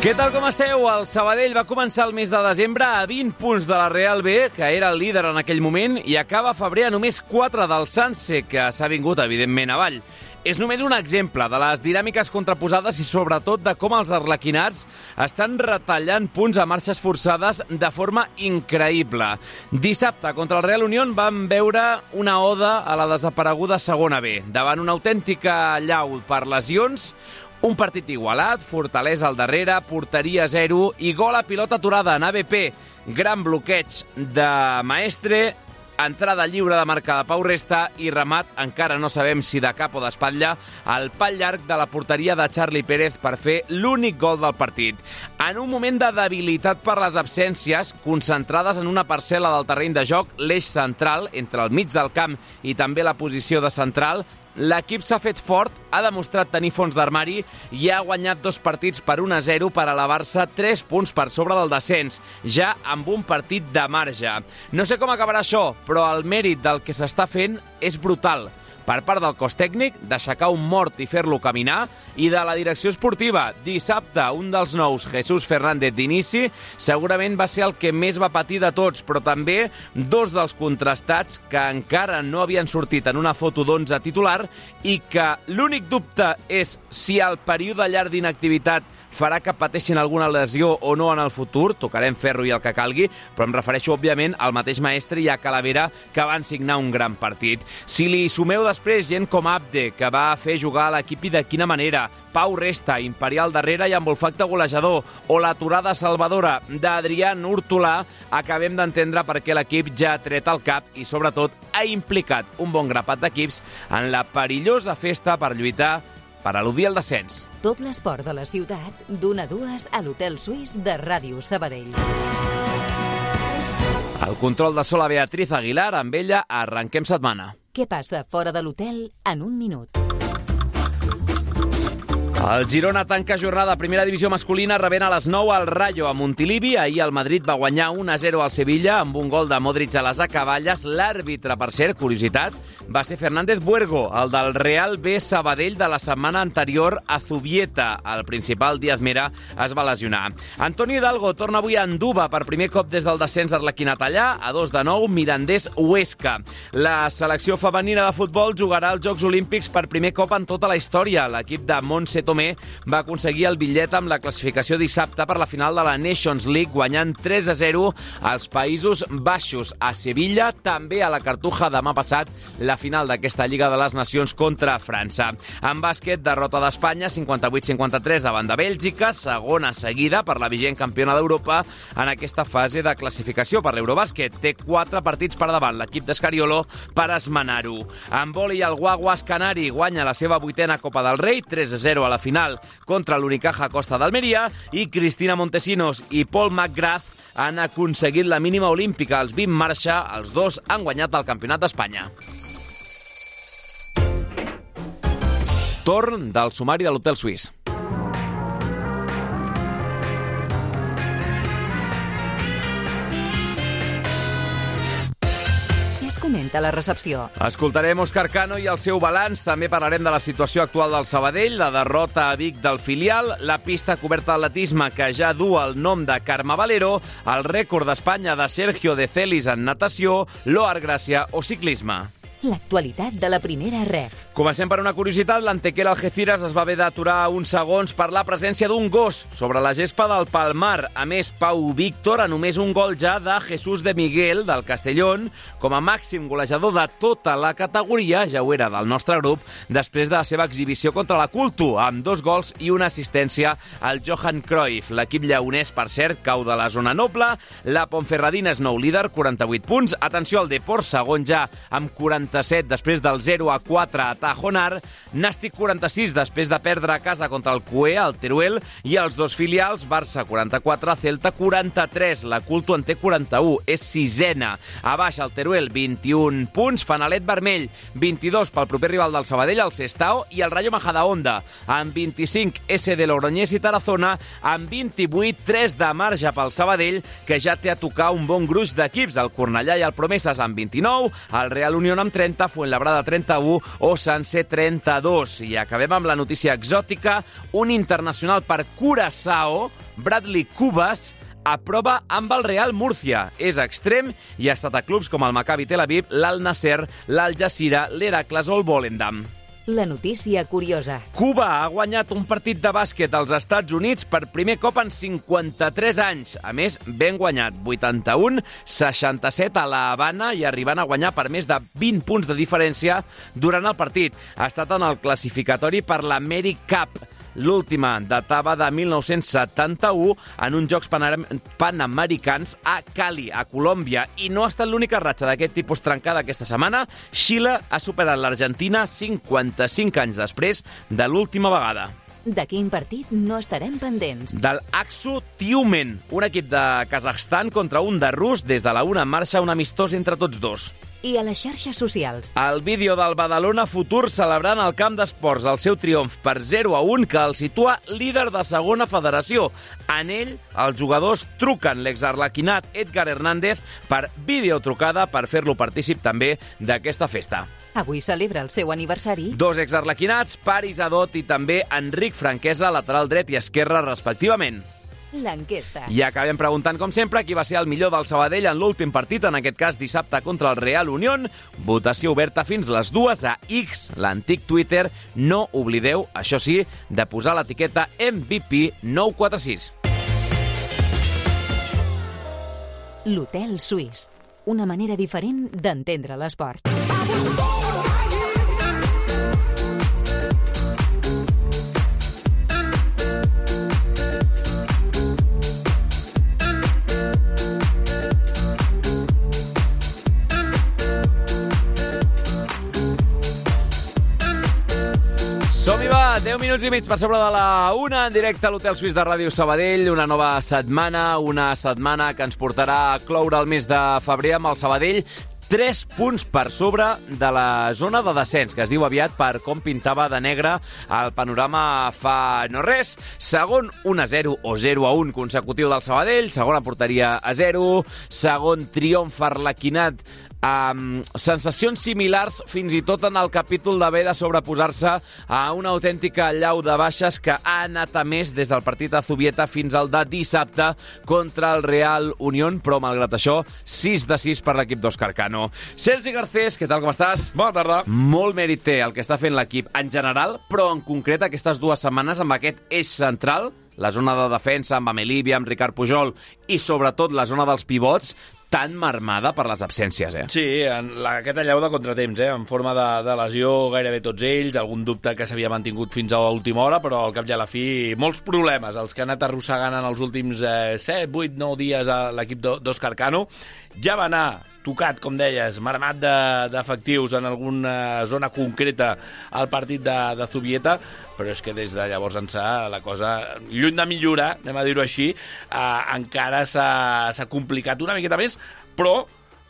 Què tal com esteu? El Sabadell va començar el mes de desembre a 20 punts de la Real B, que era el líder en aquell moment, i acaba a febrer a només 4 del Sanse, que s'ha vingut, evidentment, avall. És només un exemple de les dinàmiques contraposades i sobretot de com els arlequinats estan retallant punts a marxes forçades de forma increïble. Dissabte, contra el Real Unión, vam veure una oda a la desapareguda segona B. Davant una autèntica llau per lesions, un partit igualat, fortalesa al darrere, porteria 0 i gol a pilota aturada en ABP. Gran bloqueig de Maestre, entrada lliure de marca de Pau Resta i remat, encara no sabem si de cap o d'espatlla, al pal llarg de la porteria de Charlie Pérez per fer l'únic gol del partit. En un moment de debilitat per les absències, concentrades en una parcel·la del terreny de joc, l'eix central, entre el mig del camp i també la posició de central, L'equip s'ha fet fort, ha demostrat tenir fons d'armari i ha guanyat dos partits per 1 a 0 per elevar-se 3 punts per sobre del descens, ja amb un partit de marge. No sé com acabarà això, però el mèrit del que s'està fent és brutal per part del cos tècnic d'aixecar un mort i fer-lo caminar i de la direcció esportiva. Dissabte, un dels nous, Jesús Fernández d'inici, segurament va ser el que més va patir de tots, però també dos dels contrastats que encara no havien sortit en una foto d'11 titular i que l'únic dubte és si el període llarg d'inactivitat farà que pateixin alguna lesió o no en el futur, tocarem ferro i el que calgui, però em refereixo, òbviament, al mateix Maestre i a Calavera, que van signar un gran partit. Si li sumeu després gent com Abde, que va fer jugar l'equip i de quina manera, Pau Resta, Imperial darrere i amb olfacte golejador, o l'aturada salvadora d'Adrián Hurtolà, acabem d'entendre per què l'equip ja ha tret el cap i, sobretot, ha implicat un bon grapat d'equips en la perillosa festa per lluitar per al·ludir el descens. Tot l'esport de la ciutat, d'una a dues a l'Hotel Suís de Ràdio Sabadell. El control de Sola Beatriz Aguilar, amb ella arrenquem setmana. Què passa fora de l'hotel en un minut? El Girona tanca jornada primera divisió masculina rebent a les 9 al Rayo a Montilivi. Ahir el Madrid va guanyar 1-0 al Sevilla amb un gol de Modric a les acaballes. L'àrbitre, per cert, curiositat, va ser Fernández Buergo, el del Real B Sabadell de la setmana anterior a Zubieta. El principal Díaz Mera es va lesionar. Antoni Hidalgo torna avui a Anduba per primer cop des del descens d'Arlequinat allà, a 2 de 9, Mirandés Huesca. La selecció femenina de futbol jugarà als Jocs Olímpics per primer cop en tota la història. L'equip de Montse Tomé va aconseguir el bitllet amb la classificació dissabte per la final de la Nations League, guanyant 3 a 0 als Països Baixos. A Sevilla, també a la Cartuja demà passat, la final d'aquesta Lliga de les Nacions contra França. En bàsquet, derrota d'Espanya, 58-53 davant de Bèlgica, segona seguida per la vigent campiona d'Europa en aquesta fase de classificació per l'Eurobàsquet. Té quatre partits per davant l'equip d'Escariolo per esmenar-ho. En voli, el Guaguas Canari guanya la seva vuitena Copa del Rei, 3 a 0 a la final contra l'Unicaja Costa d'Almeria i Cristina Montesinos i Paul McGrath han aconseguit la mínima olímpica. Els 20 marxa, els dos han guanyat el Campionat d'Espanya. Torn del sumari de l'Hotel Suís. Comenta a la recepció? Escoltarem Òscar Cano i el seu balanç. També parlarem de la situació actual del Sabadell, la derrota a Vic del filial, la pista coberta d'atletisme que ja du el nom de Carme Valero, el rècord d'Espanya de Sergio de Celis en natació, l'Oar Gràcia o ciclisme. L'actualitat de la primera ref. Comencem per una curiositat. L'Antequera Algeciras es va haver d'aturar uns segons per la presència d'un gos sobre la gespa del Palmar. A més, Pau Víctor, a només un gol ja de Jesús de Miguel, del Castellón, com a màxim golejador de tota la categoria, ja ho era del nostre grup, després de la seva exhibició contra la Culto, amb dos gols i una assistència al Johan Cruyff. L'equip lleonès, per cert, cau de la zona noble. La Ponferradina és nou líder, 48 punts. Atenció al Deport, segon ja, amb 40 47 després del 0 a 4 a Tajonar, Nàstic 46 després de perdre a casa contra el Cué, el Teruel, i els dos filials, Barça 44, Celta 43, la Culto en té 41, és sisena. A baix el Teruel 21 punts, Fanalet Vermell 22 pel proper rival del Sabadell, el Sestao, i el Rayo Majadahonda amb 25 SD Logroñés i Tarazona, amb 28 3 de marge pel Sabadell, que ja té a tocar un bon gruix d'equips, el Cornellà i el Promeses amb 29, el Real Unión amb 30, Fuenlabrada 31 o Sanse 32. I acabem amb la notícia exòtica. Un internacional per Curaçao, Bradley Cubas, aprova amb el Real Múrcia. És extrem i ha estat a clubs com el Maccabi Tel Aviv, l'Al Nasser, l'Al Jazeera, l'Heracles o el Volendam. La notícia curiosa. Cuba ha guanyat un partit de bàsquet als Estats Units per primer cop en 53 anys. A més, ben guanyat, 81-67 a la Habana i arribant a guanyar per més de 20 punts de diferència durant el partit. Ha estat en el classificatori per la Mary Cup, L'última datava de 1971 en uns Jocs Panamericans a Cali, a Colòmbia. I no ha estat l'única ratxa d'aquest tipus trencada aquesta setmana. Xile ha superat l'Argentina 55 anys després de l'última vegada. De quin partit no estarem pendents? Del Aksu Tiumen, un equip de Kazakhstan contra un de rus. Des de la una marxa un amistós entre tots dos. I a les xarxes socials. El vídeo del Badalona Futur celebrant el camp d'esports el seu triomf per 0 a 1 que el situa líder de segona federació. En ell, els jugadors truquen l'exarlequinat Edgar Hernández per videotrucada per fer-lo partícip també d'aquesta festa. Avui celebra el seu aniversari. Dos exarlequinats, Paris Adot i també Enric Franquesa, lateral dret i esquerre, respectivament. L'enquesta. I acabem preguntant, com sempre, qui va ser el millor del Sabadell en l'últim partit, en aquest cas dissabte contra el Real Unión. Votació oberta fins les dues a X, l'antic Twitter. No oblideu, això sí, de posar l'etiqueta MVP 946. L'Hotel Suís. Una manera diferent d'entendre l'esport. 10 minuts i mig per sobre de la una, en directe a l'Hotel Suís de Ràdio Sabadell. Una nova setmana, una setmana que ens portarà a cloure el mes de febrer amb el Sabadell 3 punts per sobre de la zona de descens, que es diu aviat per com pintava de negre el panorama fa no res. Segon 1-0 o 0-1 consecutiu del Sabadell, segona porteria a 0, segon triomf arlequinat amb sensacions similars fins i tot en el capítol d'haver de sobreposar-se a una autèntica llau de baixes que ha anat a més des del partit a Zubieta fins al de dissabte contra el Real Unión, però malgrat això 6 de 6 per l'equip d'Òscar Cano. Sergi Garcés, què tal, com estàs? Bona tarda. Molt mèrit té el que està fent l'equip en general, però en concret aquestes dues setmanes amb aquest eix central la zona de defensa amb Amelívia, amb Ricard Pujol i sobretot la zona dels pivots tan marmada per les absències, eh? Sí, en la, aquesta llau de contratemps, eh? en forma de, de lesió gairebé tots ells, algun dubte que s'havia mantingut fins a l'última hora, però al cap i a la fi molts problemes, els que han anat arrossegant en els últims eh, 7, 8, 9 dies a l'equip d'Òscar Cano. Ja va anar tocat, com deies, marmat d'efectius de, en alguna zona concreta al partit de, de Zubieta, però és que des de llavors ençà la cosa, lluny de millorar, anem a dir-ho així, eh, encara s'ha complicat una miqueta més, però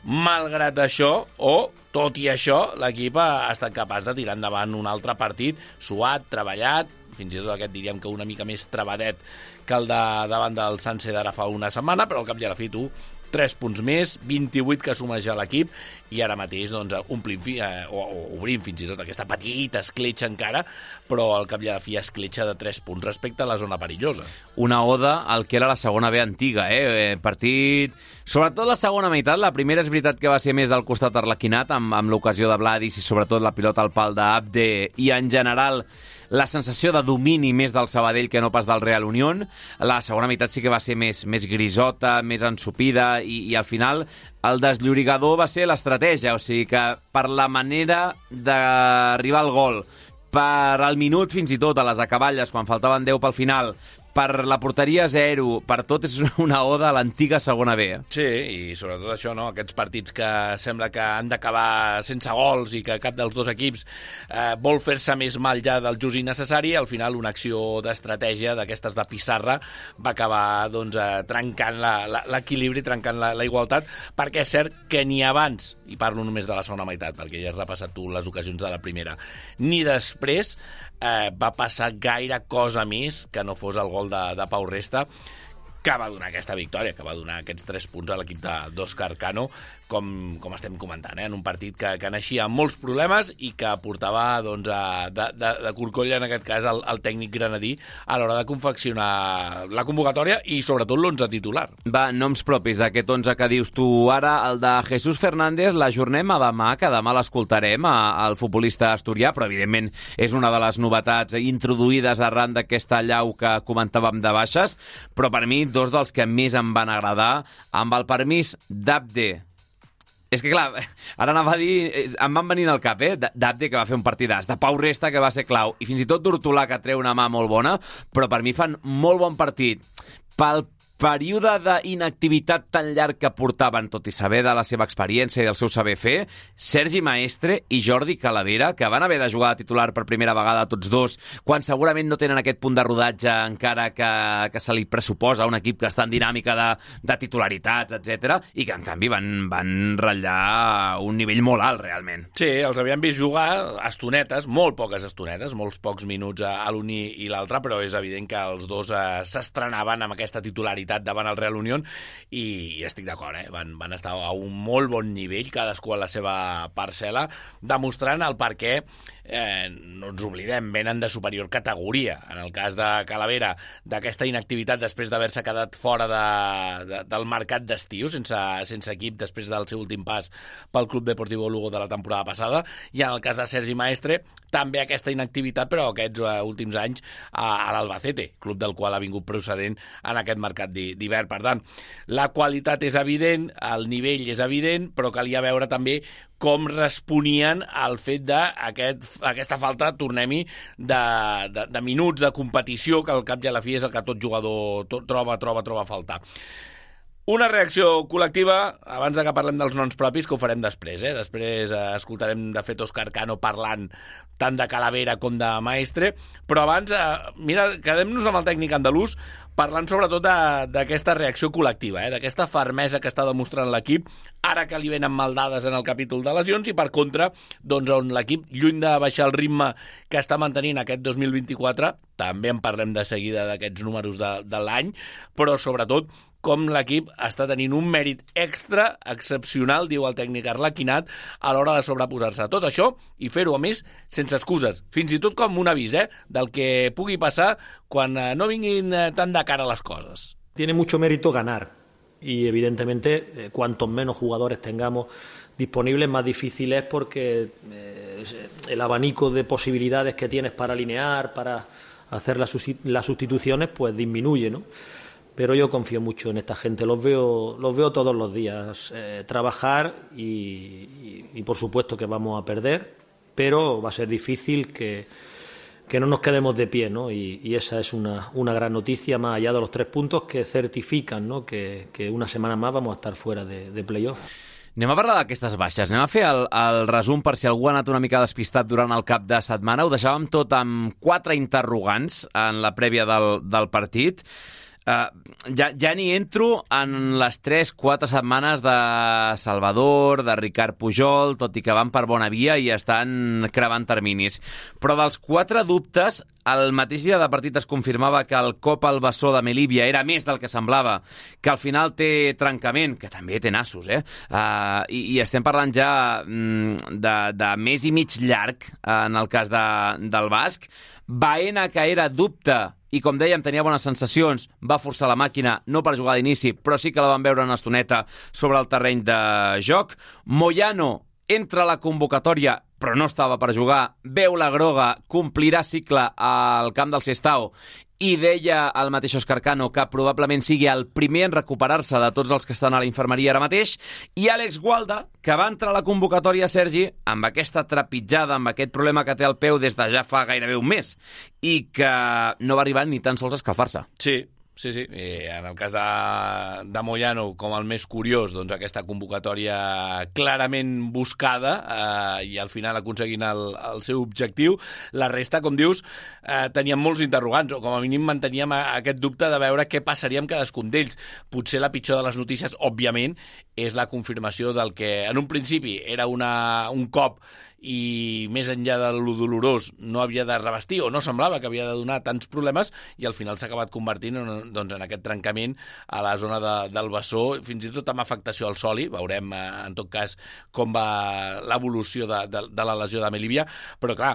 malgrat això, o tot i això, l'equip ha estat capaç de tirar endavant un altre partit suat, treballat, fins i tot aquest diríem que una mica més trebadet que el de davant del Sanse d'ara fa una setmana, però al cap i a la fi tu 3 punts més, 28 que suma ja l'equip i ara mateix doncs, omplim fi, eh, o, o obrim fins i tot aquesta petita escletxa encara, però al cap i a la fi escletxa de 3 punts respecte a la zona perillosa. Una oda al que era la segona B antiga, eh? Partit... Sobretot la segona meitat, la primera és veritat que va ser més del costat arlequinat, amb, amb l'ocasió de Vladis i sobretot la pilota al pal d'Abde i en general la sensació de domini més del Sabadell que no pas del Real Unión. La segona meitat sí que va ser més, més grisota, més ensupida i, i al final el desllorigador va ser l'estratègia, o sigui que per la manera d'arribar al gol, per al minut fins i tot a les acaballes, quan faltaven 10 pel final, per la porteria zero, per tot és una oda a l'antiga segona B. Sí, i sobretot això, no? aquests partits que sembla que han d'acabar sense gols i que cap dels dos equips eh, vol fer-se més mal ja del just innecessari, al final una acció d'estratègia d'aquestes de pissarra va acabar doncs, eh, trencant l'equilibri, trencant la, la igualtat, perquè és cert que ni abans, i parlo només de la segona meitat, perquè ja has repassat tu les ocasions de la primera, ni després eh, va passar gaire cosa més que no fos el gol de, de Pau Resta que va donar aquesta victòria, que va donar aquests tres punts a l'equip d'Òscar Cano, com, com estem comentant, eh? en un partit que, que naixia amb molts problemes i que portava doncs, a, de, de, de corcolla, en aquest cas, el, el tècnic granadí a l'hora de confeccionar la convocatòria i, sobretot, l'11 titular. Va, noms propis d'aquest 11 que dius tu ara, el de Jesús Fernández, l'ajornem a demà, que demà l'escoltarem al futbolista asturià, però, evidentment, és una de les novetats introduïdes arran d'aquesta llau que comentàvem de baixes, però per mi dos dels que més em van agradar, amb el permís d'Abde, és que, clar, ara anava a dir... Em van venir al cap, eh? D'Abde, que va fer un partidàs, de Pau Resta, que va ser clau, i fins i tot d'Hortolà, que treu una mà molt bona, però per mi fan molt bon partit. Pel període d'inactivitat tan llarg que portaven, tot i saber de la seva experiència i del seu saber fer, Sergi Maestre i Jordi Calavera, que van haver de jugar de titular per primera vegada tots dos, quan segurament no tenen aquest punt de rodatge encara que, que se li pressuposa un equip que està en dinàmica de, de titularitats, etc i que en canvi van, van ratllar un nivell molt alt, realment. Sí, els havíem vist jugar estonetes, molt poques estonetes, molts pocs minuts a, a l'un i l'altre, però és evident que els dos eh, s'estrenaven amb aquesta titularitat qualitat davant el Real Unión i, i estic d'acord, eh? van, van estar a un molt bon nivell, cadascú a la seva parcel·la, demostrant el per què eh, no ens oblidem, venen de superior categoria. En el cas de Calavera, d'aquesta inactivitat després d'haver-se quedat fora de, de, del mercat d'estiu, sense, sense equip, després del seu últim pas pel Club Deportivo Lugo de la temporada passada, i en el cas de Sergi Maestre, també aquesta inactivitat, però aquests uh, últims anys a, a l'Albacete, club del qual ha vingut procedent en aquest mercat d'hivern. Per tant, la qualitat és evident, el nivell és evident, però calia veure també com responien al fet d'aquesta aquest, falta, tornem-hi, de, de, de minuts de competició, que al cap i a la fi és el que tot jugador tot, troba, troba, troba a faltar. Una reacció col·lectiva, abans de que parlem dels noms propis, que ho farem després. Eh? Després eh, escoltarem, de fet, Òscar Cano parlant tant de Calavera com de Maestre, però abans, eh, mira, quedem-nos amb el tècnic andalús parlant sobretot d'aquesta reacció col·lectiva, eh? d'aquesta fermesa que està demostrant l'equip, ara que li venen maldades en el capítol de lesions, i per contra, doncs on l'equip, lluny de baixar el ritme que està mantenint aquest 2024, també en parlem de seguida d'aquests números de, de l'any, però sobretot com l'equip està tenint un mèrit extra excepcional, diu el tècnic Arlequinat, a l'hora de sobreposar-se a tot això i fer-ho, a més, sense excuses. Fins i tot com un avís, eh?, del que pugui passar quan eh, no vinguin eh, tan de cara les coses. Tiene mucho mérito ganar y evidentemente eh, cuantos menos jugadores tengamos disponibles más difícil es porque eh, el abanico de posibilidades que tienes para alinear, para hacer las, las sustituciones, pues disminuye, ¿no? pero yo confío mucho en esta gente, los veo, los veo todos los días eh, trabajar y, por supuesto que vamos a perder, pero va a ser difícil que, que no nos quedemos de pie, ¿no? Y, y esa es una, una, gran noticia, más allá de los tres puntos que certifican ¿no? que, que una semana más vamos a estar fuera de, de playoff. Anem a parlar d'aquestes baixes. Anem a fer el, el resum per si algú ha anat una mica despistat durant el cap de setmana. Ho deixàvem tot amb quatre interrogants en la prèvia del, del partit. Uh, ja, ja n'hi entro en les 3-4 setmanes de Salvador, de Ricard Pujol, tot i que van per bona via i estan crevant terminis. Però dels quatre dubtes, el mateix dia de partit es confirmava que el cop al bessó de Melívia era més del que semblava, que al final té trencament, que també té nassos, eh? Uh, i, I estem parlant ja mm, de, de més i mig llarg, en el cas de, del Basc. Baena, que era dubte i com dèiem tenia bones sensacions, va forçar la màquina no per jugar d'inici, però sí que la van veure una estoneta sobre el terreny de joc. Moyano entra a la convocatòria però no estava per jugar, veu la groga, complirà cicle al camp del Sestao i deia el mateix Òscar Cano que probablement sigui el primer en recuperar-se de tots els que estan a la infermeria ara mateix, i Àlex Gualda, que va entrar a la convocatòria, Sergi, amb aquesta trepitjada, amb aquest problema que té al peu des de ja fa gairebé un mes, i que no va arribar ni tan sols a escalfar-se. Sí, Sí, sí. I en el cas de, de Moyano, com el més curiós, doncs aquesta convocatòria clarament buscada eh, i al final aconseguint el, el seu objectiu. La resta, com dius, eh, teníem molts interrogants, o com a mínim manteníem aquest dubte de veure què passaria amb cadascun d'ells. Potser la pitjor de les notícies, òbviament, és la confirmació del que en un principi era una, un cop i més enllà de lo dolorós no havia de revestir o no semblava que havia de donar tants problemes i al final s'ha acabat convertint en, doncs, en aquest trencament a la zona de, del bessó, fins i tot amb afectació al soli, veurem eh, en tot cas com va l'evolució de, de, de la lesió de Melívia, però clar,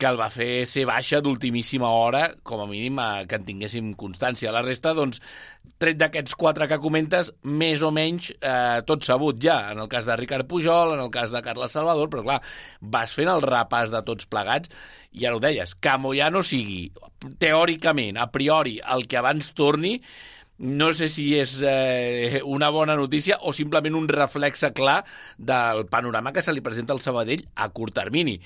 que el va fer ser baixa d'ultimíssima hora, com a mínim eh, que en tinguéssim constància. La resta, doncs, tret d'aquests quatre que comentes, més o menys eh, tot sabut ja, en el cas de Ricard Pujol, en el cas de Carles Salvador, però clar, vas fent el repàs de tots plegats i ara ho deies, que Moyano sigui, teòricament, a priori, el que abans torni, no sé si és eh, una bona notícia o simplement un reflexe clar del panorama que se li presenta al Sabadell a curt termini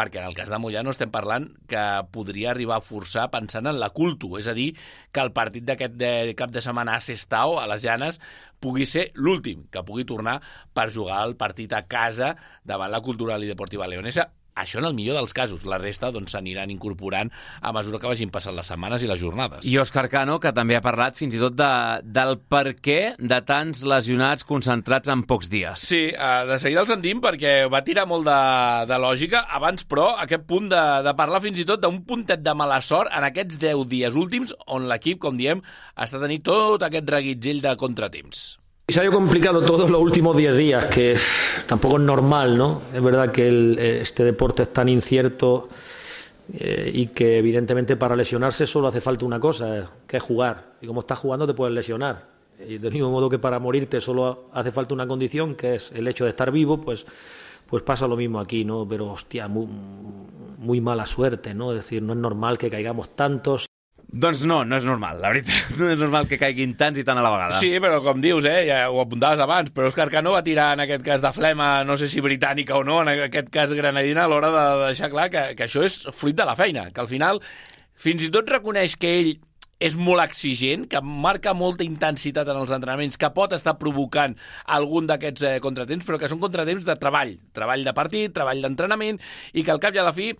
perquè en el cas de Moyano estem parlant que podria arribar a forçar pensant en la culto, és a dir, que el partit d'aquest cap de setmana a Sestao, a les Llanes, pugui ser l'últim, que pugui tornar per jugar el partit a casa davant la Cultural i Deportiva Leonesa, això en el millor dels casos. La resta doncs, s'aniran doncs, incorporant a mesura que vagin passant les setmanes i les jornades. I Òscar Cano, que també ha parlat fins i tot de, del per què de tants lesionats concentrats en pocs dies. Sí, eh, de seguida el sentim perquè va tirar molt de, de lògica. Abans, però, aquest punt de, de parlar fins i tot d'un puntet de mala sort en aquests 10 dies últims on l'equip, com diem, està tenint tot aquest reguitzell de contratemps. Y se ha complicado todos los últimos 10 días, que tampoco es normal, ¿no? Es verdad que el, este deporte es tan incierto eh, y que evidentemente para lesionarse solo hace falta una cosa, que es jugar. Y como estás jugando te puedes lesionar. Y del mismo modo que para morirte solo hace falta una condición, que es el hecho de estar vivo, pues, pues pasa lo mismo aquí, ¿no? Pero hostia, muy, muy mala suerte, ¿no? Es decir, no es normal que caigamos tantos. Doncs no, no és normal, la veritat. No és normal que caiguin tants i tant a la vegada. Sí, però com dius, eh, ja ho apuntaves abans, però Òscar Cano va tirar en aquest cas de flema, no sé si britànica o no, en aquest cas granadina, a l'hora de deixar clar que, que això és fruit de la feina, que al final fins i tot reconeix que ell és molt exigent, que marca molta intensitat en els entrenaments, que pot estar provocant algun d'aquests eh, contratemps, però que són contratemps de treball, treball de partit, treball d'entrenament, i que al cap i a la fi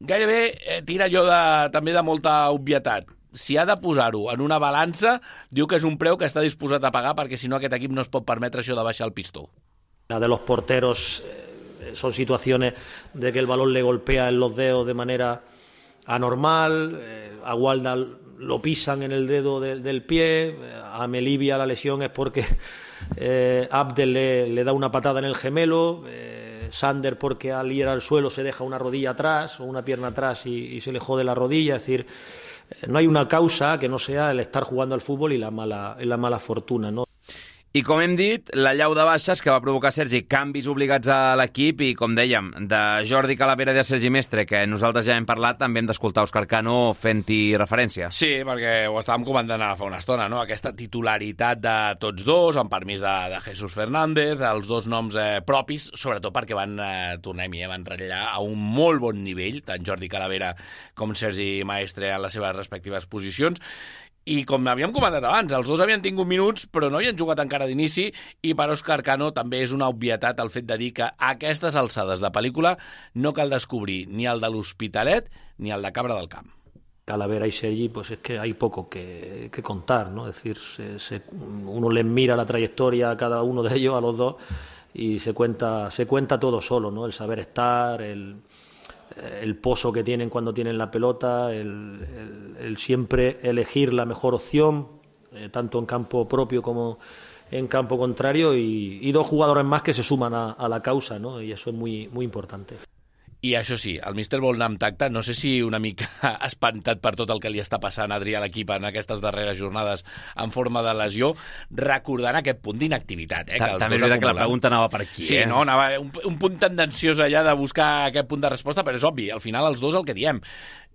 gairebé eh, tira allò de, també de molta obvietat. Si ha de posar-ho en una balança, diu que és un preu que està disposat a pagar perquè si no aquest equip no es pot permetre això de baixar el pistó. La de los porteros eh, son situaciones de que el balón le golpea en los dedos de manera anormal, eh, a Walda lo pisan en el dedo de, del pie, eh, a Melivia la lesión es porque eh, Abdel le, le, da una patada en el gemelo, eh, Sander porque al ir al suelo se deja una rodilla atrás o una pierna atrás y, se le jode la rodilla, es decir, eh, no hay una causa que no sea el estar jugando al fútbol y la mala, y la mala fortuna, ¿no? I com hem dit, la llau de baixes que va provocar Sergi canvis obligats a l'equip i, com dèiem, de Jordi Calavera i de Sergi Mestre, que nosaltres ja hem parlat, també hem d'escoltar Òscar Cano fent-hi referència. Sí, perquè ho estàvem comentant ara fa una estona, no? Aquesta titularitat de tots dos, amb permís de, de Jesús Fernández, els dos noms eh, propis, sobretot perquè van, eh, tornem-hi, eh, van ratllar a un molt bon nivell, tant Jordi Calavera com Sergi Maestre en les seves respectives posicions, i com havíem comentat abans, els dos havien tingut minuts però no havien jugat encara d'inici i per Òscar Cano també és una obvietat el fet de dir que a aquestes alçades de pel·lícula no cal descobrir ni el de l'Hospitalet ni el de Cabra del Camp. Calavera y Sergi, pues es que hay poco que, que contar, ¿no? Es decir, se, se, uno les mira la trayectoria a cada uno de ellos, a los dos, y se cuenta, se cuenta todo solo, ¿no? El saber estar, el, el pozo que tienen cuando tienen la pelota, el, el, siempre elegir la mejor opción, eh, tanto en campo propio como en campo contrario, y, y, dos jugadores más que se suman a, a la causa, ¿no? y eso es muy, muy importante. I això sí, el míster vol anar amb tacte, no sé si una mica espantat per tot el que li està passant a Adrià a l'equip en aquestes darreres jornades en forma de lesió, recordant aquest punt d'inactivitat. Eh, que També és veritat que la pregunta anava per aquí. Sí, eh? no, anava un, un punt tendenciós allà de buscar aquest punt de resposta, però és obvi, al final els dos el que diem,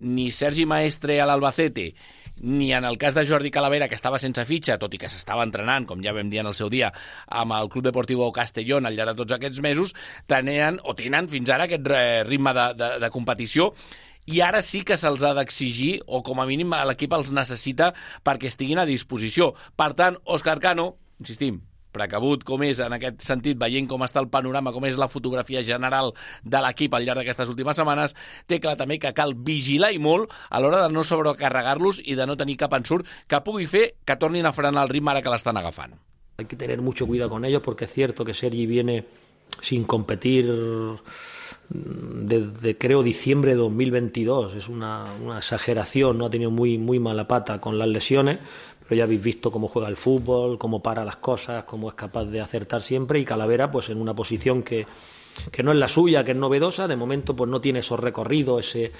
ni Sergi Maestre a l'Albacete, ni en el cas de Jordi Calavera, que estava sense fitxa, tot i que s'estava entrenant, com ja vam dir en el seu dia, amb el Club Deportiu Castellón al llarg de tots aquests mesos, tenien o tenen fins ara aquest ritme de, de, de competició i ara sí que se'ls ha d'exigir, o com a mínim l'equip els necessita perquè estiguin a disposició. Per tant, Òscar Cano, insistim, precabut com és en aquest sentit, veient com està el panorama, com és la fotografia general de l'equip al llarg d'aquestes últimes setmanes, té clar també que cal vigilar i molt a l'hora de no sobrecarregar-los i de no tenir cap ensurt que pugui fer que tornin a frenar el ritme ara que l'estan agafant. Hay que tener mucho cuidado con ellos porque es cierto que Sergi viene sin competir desde creo diciembre de 2022. Es una, una exageración, no ha tenido muy, muy mala pata con las lesiones, pero ya habéis visto cómo juega el fútbol, cómo para las cosas, cómo es capaz de acertar siempre y Calavera pues en una posición que, que no es la suya, que es novedosa, de momento pues no tiene esos recorridos, ese,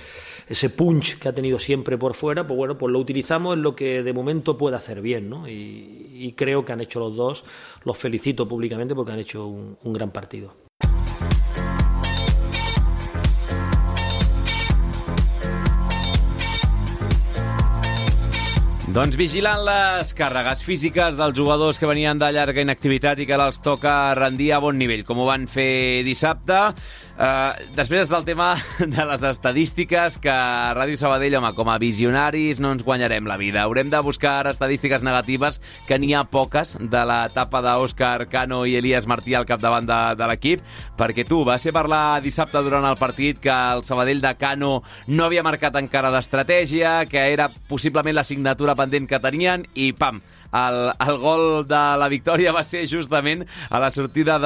ese punch que ha tenido siempre por fuera, pues bueno, pues lo utilizamos en lo que de momento puede hacer bien, ¿no? Y, y creo que han hecho los dos, los felicito públicamente porque han hecho un, un gran partido. Doncs vigilant les càrregues físiques dels jugadors que venien de llarga inactivitat i que ara els toca rendir a bon nivell, com ho van fer dissabte. Uh, després del tema de les estadístiques, que a Ràdio Sabadell, home, com a visionaris no ens guanyarem la vida. Haurem de buscar estadístiques negatives, que n'hi ha poques, de l'etapa d'Òscar Cano i Elias Martí al capdavant de, de l'equip, perquè tu, va ser parlar dissabte durant el partit que el Sabadell de Cano no havia marcat encara d'estratègia, que era possiblement la signatura pendent que tenien i pam, el, el gol de la victòria va ser justament a la sortida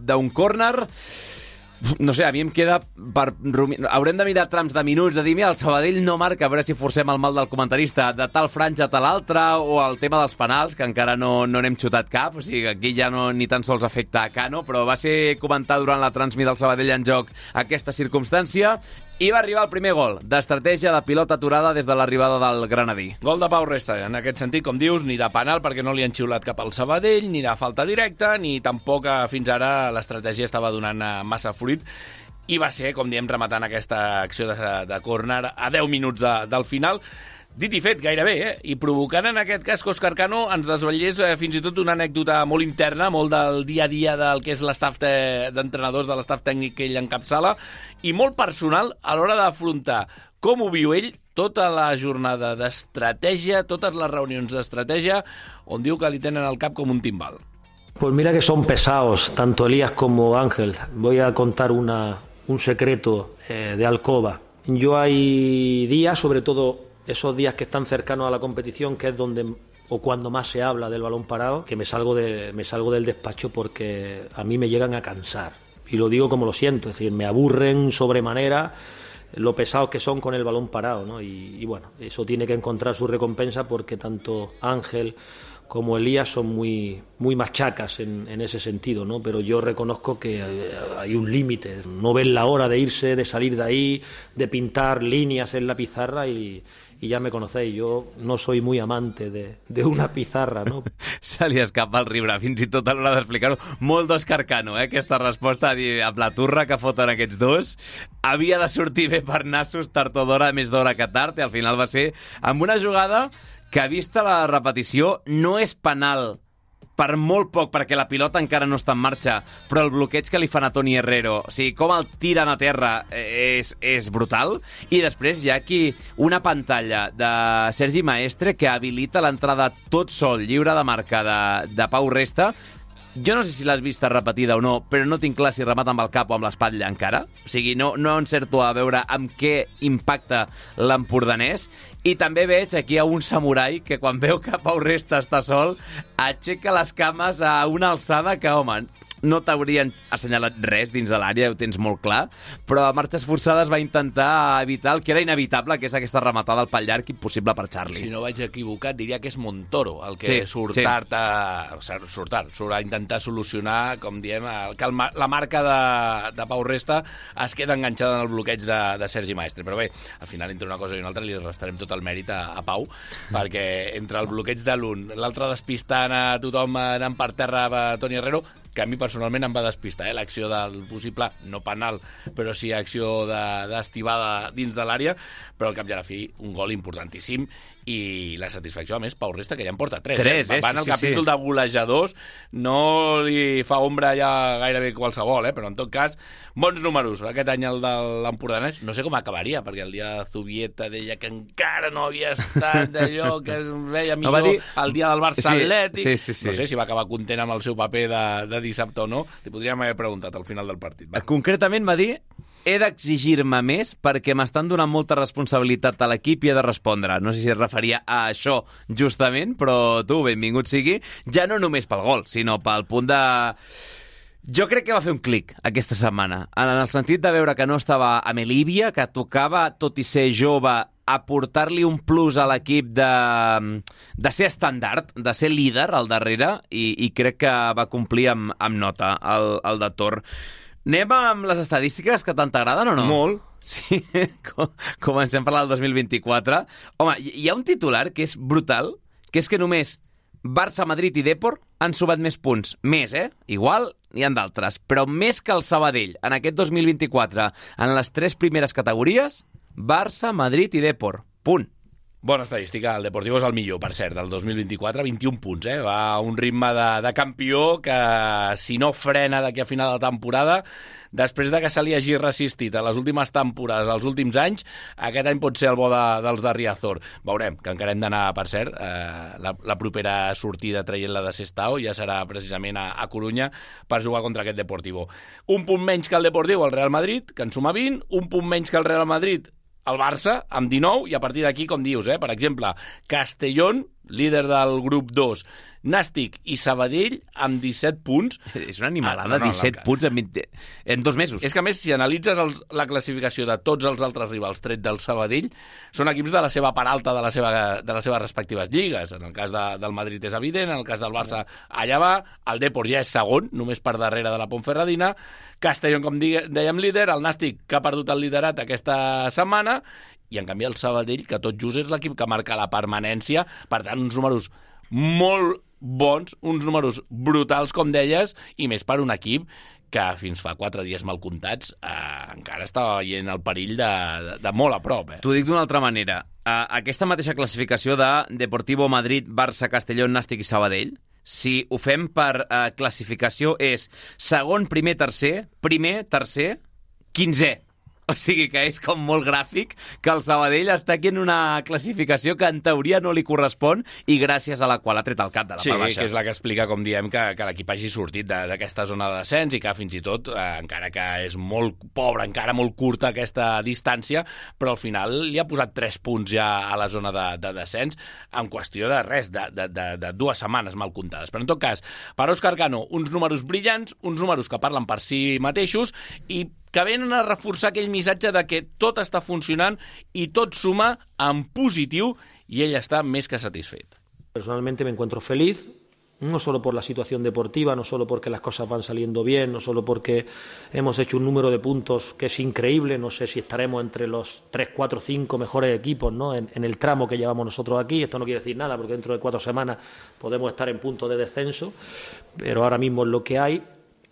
d'un córner no sé, a mi em queda per... Haurem de mirar trams de minuts, de dir, mira, el Sabadell no marca, a veure si forcem el mal del comentarista, de tal franja a tal altra, o el tema dels penals, que encara no no n'hem xutat cap, o sigui, aquí ja no ni tan sols afecta a Cano, però va ser comentar durant la transmit del Sabadell en joc aquesta circumstància, i va arribar el primer gol, d'estratègia de pilota aturada des de l'arribada del Granadí. Gol de Pau Resta, en aquest sentit, com dius, ni de penal perquè no li han xiulat cap al Sabadell, ni de falta directa, ni tampoc eh, fins ara l'estratègia estava donant eh, massa fruit i va ser, com diem, rematant aquesta acció de, de córner a 10 minuts de, del final Dit i fet, gairebé, eh? I provocant en aquest cas que Òscar Cano ens desvetllés eh, fins i tot una anècdota molt interna, molt del dia a dia del que és l'estaf d'entrenadors, de l'estaf tècnic que ell encapçala, i molt personal a l'hora d'afrontar com ho viu ell tota la jornada d'estratègia, totes les reunions d'estratègia, on diu que li tenen al cap com un timbal. Pues mira que son pesados, tanto Elías como Ángel. Voy a contar una, un secreto eh, de alcoba. Yo hay días, sobre todo esos días que están cercanos a la competición, que es donde o cuando más se habla del balón parado, que me salgo, de, me salgo del despacho porque a mí me llegan a cansar. Y lo digo como lo siento, es decir, me aburren sobremanera lo pesados que son con el balón parado, ¿no? Y, bueno, eso tiene que encontrar su recompensa porque tanto Ángel como Elías son muy, muy machacas en, en ese sentido, ¿no? Pero yo reconozco que hay un límite. No ven la hora de irse, de salir de ahí, de pintar líneas en la pizarra y, y ya me conocéis, yo no soy muy amante de, de una pizarra, no? Se li escapa el riure, fins i tot a l'hora d'explicar-ho. Molt d'escarcano, eh, aquesta resposta amb la turra que foten aquests dos. Havia de sortir bé per nassos tard o d'hora, més d'hora que tard, i al final va ser amb una jugada que, vista la repetició, no és penal per molt poc, perquè la pilota encara no està en marxa, però el bloqueig que li fan a Toni Herrero, o sigui, com el tiren a terra eh, és, és brutal, i després hi ha aquí una pantalla de Sergi Maestre que habilita l'entrada tot sol, lliure de marca de, de Pau Resta, jo no sé si l'has vista repetida o no, però no tinc clar si remata amb el cap o amb l'espatlla encara. O sigui, no, no encerto a veure amb què impacta l'empordanès. I també veig aquí a un samurai que quan veu que Pau Resta està sol, aixeca les cames a una alçada que, home, no t'haurien assenyalat res dins de l'àrea, ho tens molt clar, però a marxes forçades va intentar evitar el que era inevitable, que és aquesta rematada al pal llarg impossible per Charlie. Si no vaig equivocat, diria que és Montoro el que Sí, surt sí. tard a, surt tard, surt a intentar solucionar, com diem, el, que el, la marca de, de Pau Resta es queda enganxada en el bloqueig de, de Sergi Maestre. Però bé, al final, entre una cosa i una altra, li restarem tot el mèrit a, a Pau, perquè entre el bloqueig de l'un, l'altre despistant a tothom anant per terra a Toni Herrero, que a mi personalment em va despistar, eh? l'acció del possible, no penal, però sí acció de- d'estivada de, dins de l'àrea, però al cap i a la fi un gol importantíssim i la satisfacció, a més, Pau Resta, que ja en porta 3. Tres, eh? Van al Sí, sí, capítol sí. de golejadors, no li fa ombra ja gairebé qualsevol, eh? però en tot cas, bons números. Aquest any el de l'Empordanès, no sé com acabaria, perquè el dia de Zubieta deia que encara no havia estat d'allò que es veia No va millor dir- el dia del Barça Sí, Atlètic. sí, sí, sí. No sé si va acabar content amb el seu paper de, de dissabte o no. Li podríem haver preguntat al final del partit. Va. Concretament va dir he d'exigir-me més perquè m'estan donant molta responsabilitat a l'equip i he de respondre. No sé si es referia a això justament, però tu, benvingut sigui, ja no només pel gol, sinó pel punt de... Jo crec que va fer un clic aquesta setmana, en el sentit de veure que no estava a Melívia, que tocava, tot i ser jove, aportar-li un plus a l'equip de, de ser estàndard, de ser líder al darrere, i, i crec que va complir amb, amb nota el, el de Tor. Anem amb les estadístiques que tant t'agraden o no? Molt. Sí, com- comencem per la del 2024. Home, hi ha un titular que és brutal, que és que només Barça, Madrid i Depor han sumat més punts. Més, eh? Igual n'hi han d'altres. Però més que el Sabadell en aquest 2024, en les tres primeres categories, Barça, Madrid i Depor. Punt. Bona estadística, el Deportivo és el millor, per cert, del 2024, 21 punts, eh? Va a un ritme de, de campió que, si no frena d'aquí a final de temporada, després de que se li hagi resistit a les últimes temporades, als últims anys, aquest any pot ser el bo de, dels de Riazor. Veurem, que encara hem d'anar, per cert, eh, la, la propera sortida traient-la de Sestao ja serà precisament a, a Corunya per jugar contra aquest Deportivo. Un punt menys que el Deportivo, el Real Madrid, que en suma 20, un punt menys que el Real Madrid, el Barça, amb 19, i a partir d'aquí, com dius, eh, per exemple, Castellón, líder del grup 2, Nàstic i Sabadell, amb 17 punts. És una animalada, Ah, no, no, 17 la- punts en, 20... en dos mesos. És que, a més, si analitzes els, la classificació de tots els altres rivals tret del Sabadell, són equips de la seva part alta de, la seva, de les seves respectives lligues. En el cas de, del Madrid és evident, en el cas del Barça allà va, el Depor ja és segon, només per darrere de la Pontferradina, Castellón, com digue- dèiem, líder, el Nàstic, que ha perdut el liderat aquesta setmana, i en canvi el Sabadell, que tot just és l'equip que marca la permanència, per tant, uns números molt bons, uns números brutals, com deies, i més per un equip que fins fa quatre dies mal comptats eh, encara estava veient el perill de, de, de molt a prop. Eh? T'ho dic d'una altra manera. Uh, aquesta mateixa classificació de Deportivo Madrid, Barça, Castelló, Nàstic i Sabadell, si ho fem per uh, classificació, és segon, primer, tercer, primer, tercer, quinzè. O sigui que és com molt gràfic que el Sabadell està aquí en una classificació que en teoria no li correspon i gràcies a la qual ha tret el cap de la Sí, part baixa. que és la que explica, com diem, que, que l'equip hagi sortit de- d'aquesta zona de descens i que fins i tot, eh, encara que és molt pobre, encara molt curta aquesta distància, però al final li ha posat 3 punts ja a la zona de, de descens en qüestió de res, de, de, de, de dues setmanes mal comptades. Però en tot cas, per Òscar Cano, uns números brillants, uns números que parlen per si mateixos i que venen a reforçar aquell missatge de que tot està funcionant i tot suma en positiu i ell està més que satisfet. Personalmente me encuentro feliz, no solo por la situación deportiva, no solo porque las cosas van saliendo bien, no solo porque hemos hecho un número de puntos que es increíble, no sé si estaremos entre los 3, 4, 5 mejores equipos ¿no? en, en el tramo que llevamos nosotros aquí, esto no quiere decir nada porque dentro de cuatro semanas podemos estar en punto de descenso, pero ahora mismo es lo que hay.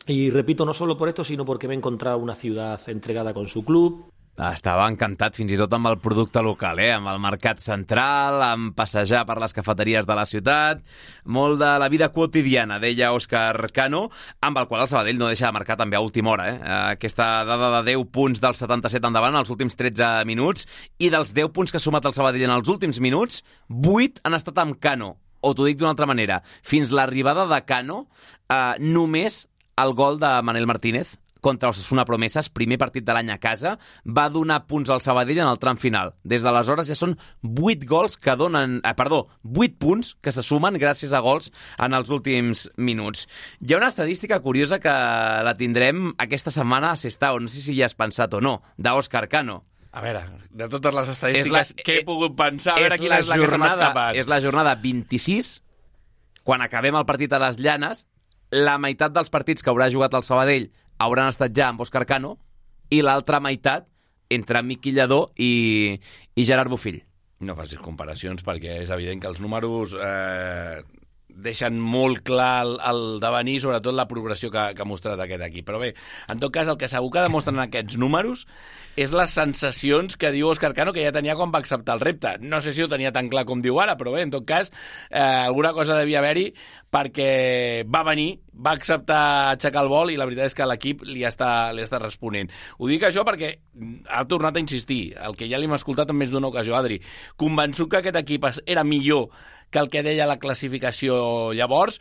Y repito, no solo por esto, sino porque me he encontrado una ciudad entregada con su club, Estava encantat fins i tot amb el producte local, eh? amb el mercat central, amb passejar per les cafeteries de la ciutat, molt de la vida quotidiana, deia Òscar Cano, amb el qual el Sabadell no deixa de marcar també a última hora. Eh? Aquesta dada de 10 punts dels 77 endavant els últims 13 minuts i dels 10 punts que ha sumat el Sabadell en els últims minuts, 8 han estat amb Cano. O t'ho dic d'una altra manera, fins l'arribada de Cano, eh, només el gol de Manel Martínez contra Osasuna Promeses, primer partit de l'any a casa, va donar punts al Sabadell en el tram final. Des d'aleshores ja són 8 gols que donen... Eh, perdó, 8 punts que se sumen gràcies a gols en els últims minuts. Hi ha una estadística curiosa que la tindrem aquesta setmana a Sestao, no sé si ja has pensat o no, d'Òscar Cano. A veure, de totes les estadístiques la, que he pogut pensar, a veure quina és la, la que se m'ha escapat. És la jornada 26, quan acabem el partit a les Llanes, la meitat dels partits que haurà jugat el Sabadell hauran estat ja amb Òscar Cano i l'altra meitat entre Miqui Lledó i, i Gerard Bufill. No facis comparacions perquè és evident que els números eh, deixen molt clar el, el devenir, sobretot la progressió que, que ha mostrat aquest equip. Però bé, en tot cas, el que segur que demostren aquests números és les sensacions que diu Òscar Cano que ja tenia quan va acceptar el repte. No sé si ho tenia tan clar com diu ara, però bé, en tot cas, eh, alguna cosa devia haver-hi perquè va venir, va acceptar aixecar el vol i la veritat és que l'equip li, està, li està responent. Ho dic això perquè ha tornat a insistir, el que ja li hem escoltat en més d'una ocasió, Adri, convençut que aquest equip era millor que el que deia la classificació llavors,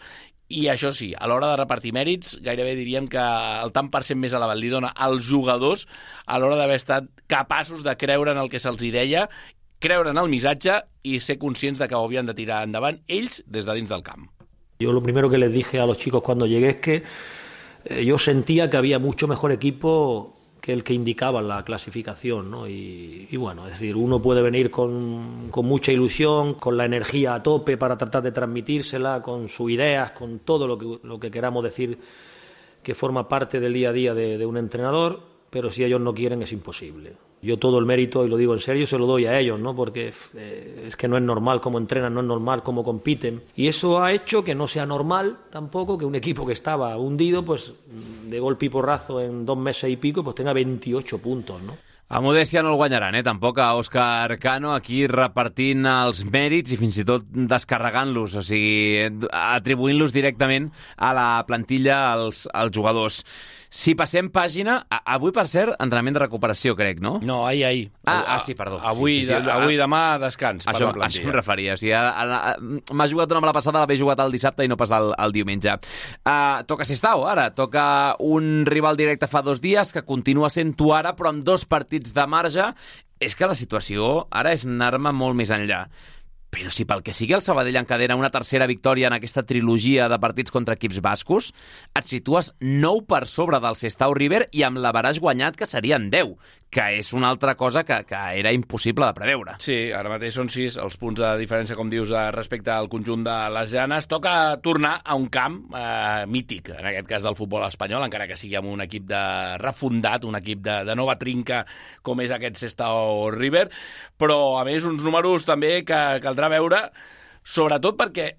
i això sí, a l'hora de repartir mèrits, gairebé diríem que el tant per cent més elevat li dona als jugadors a l'hora d'haver estat capaços de creure en el que se'ls deia, creure en el missatge i ser conscients de que ho havien de tirar endavant ells des de dins del camp. Yo lo primero que les dije a los chicos cuando llegué es que eh, yo sentía que había mucho mejor equipo que el que indicaba la clasificación, ¿no? Y, y bueno, es decir, uno puede venir con, con, mucha ilusión, con la energía a tope para tratar de transmitírsela, con sus ideas, con todo lo que, lo que queramos decir que forma parte del día a día de, de un entrenador, pero si ellos no quieren es imposible. Yo todo el mérito, y lo digo en serio, se lo doy a ellos, ¿no? Porque eh, es que no es normal cómo entrenan, no es normal cómo compiten. Y eso ha hecho que no sea normal tampoco que un equipo que estaba hundido, pues de golpe y porrazo en dos meses y pico, pues tenga 28 puntos, ¿no? A modèstia no el guanyaran, eh? Tampoc a Òscar Cano, aquí repartint els mèrits i fins i tot descarregant-los, o sigui, atribuint-los directament a la plantilla als, als jugadors. Si passem pàgina, avui, per cert, entrenament de recuperació, crec, no? No, ahir, ahir. Ah, ah sí, perdó. Avui, sí, sí, sí, avui demà, descans això, per la Això em referia. O sigui, M'ha jugat una mala passada, l'havia jugat el dissabte i no pas el, el diumenge. Uh, toca Sestau, ara. Toca un rival directe fa dos dies, que continua sent tu ara, però amb dos partits de marge. És que la situació ara és anar-me molt més enllà. Però si pel que sigui el Sabadell encadena una tercera victòria en aquesta trilogia de partits contra equips bascos, et situes 9 per sobre del Sestau River i amb l'Avaràs guanyat, que serien 10, que és una altra cosa que, que era impossible de preveure. Sí, ara mateix són 6 els punts de diferència, com dius, respecte al conjunt de les Llanes. Toca tornar a un camp eh, mític, en aquest cas del futbol espanyol, encara que sigui amb un equip de refundat, un equip de, de nova trinca com és aquest Sestau River, però a més uns números també que caldrà veure sobretot perquè